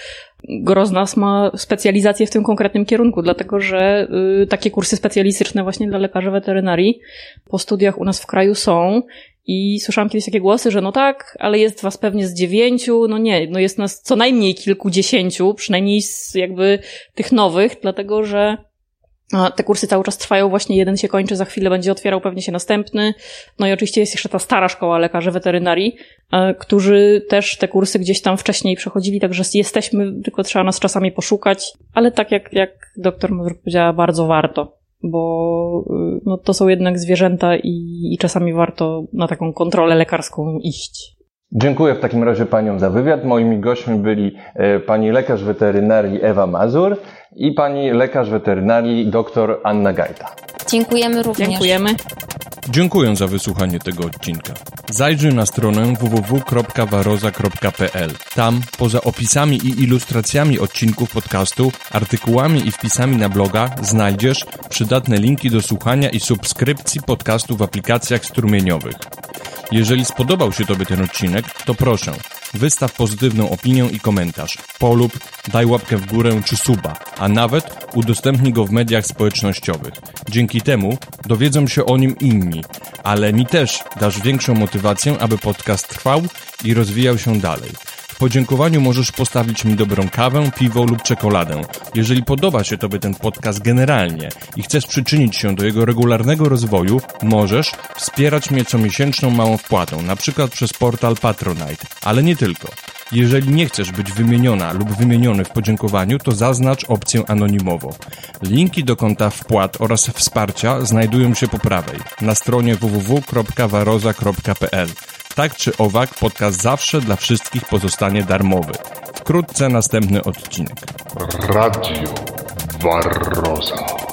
gros nas ma specjalizację w tym konkretnym kierunku, dlatego że y, takie kursy specjalistyczne właśnie dla lekarzy weterynarii po studiach u nas w kraju są i słyszałam kiedyś takie głosy, że no tak, ale jest was pewnie z dziewięciu, no nie, no jest nas co najmniej kilkudziesięciu, przynajmniej z jakby tych nowych, dlatego że te kursy cały czas trwają, właśnie jeden się kończy, za chwilę będzie otwierał pewnie się następny. No i oczywiście jest jeszcze ta stara szkoła lekarzy weterynarii, e, którzy też te kursy gdzieś tam wcześniej przechodzili, także jesteśmy, tylko trzeba nas czasami poszukać, ale tak jak, jak doktor Mazur powiedziała, bardzo warto bo y, no, to są jednak zwierzęta i, i czasami warto na taką kontrolę lekarską iść. Dziękuję w takim razie Paniom za wywiad. Moimi gośćmi byli e, Pani lekarz weterynarii Ewa Mazur i Pani lekarz weterynarii dr Anna Gajta. Dziękujemy również. Dziękujemy. Dziękuję za wysłuchanie tego odcinka. Zajrzyj na stronę www.waroza.pl. Tam, poza opisami i ilustracjami odcinków podcastu, artykułami i wpisami na bloga, znajdziesz przydatne linki do słuchania i subskrypcji podcastu w aplikacjach strumieniowych. Jeżeli spodobał się Tobie ten odcinek, to proszę, wystaw pozytywną opinię i komentarz, polub, daj łapkę w górę czy suba, a nawet udostępnij go w mediach społecznościowych. Dzięki temu dowiedzą się o nim inni, ale mi też dasz większą motywację, aby podcast trwał i rozwijał się dalej podziękowaniu możesz postawić mi dobrą kawę, piwo lub czekoladę. Jeżeli podoba się Tobie ten podcast generalnie i chcesz przyczynić się do jego regularnego rozwoju, możesz wspierać mnie comiesięczną małą wpłatą, na przykład przez portal Patronite, ale nie tylko. Jeżeli nie chcesz być wymieniona lub wymieniony w podziękowaniu, to zaznacz opcję anonimowo. Linki do konta wpłat oraz wsparcia znajdują się po prawej na stronie www.waroza.pl. Tak czy owak, podcast zawsze dla wszystkich pozostanie darmowy. Wkrótce następny odcinek. Radio Barroza.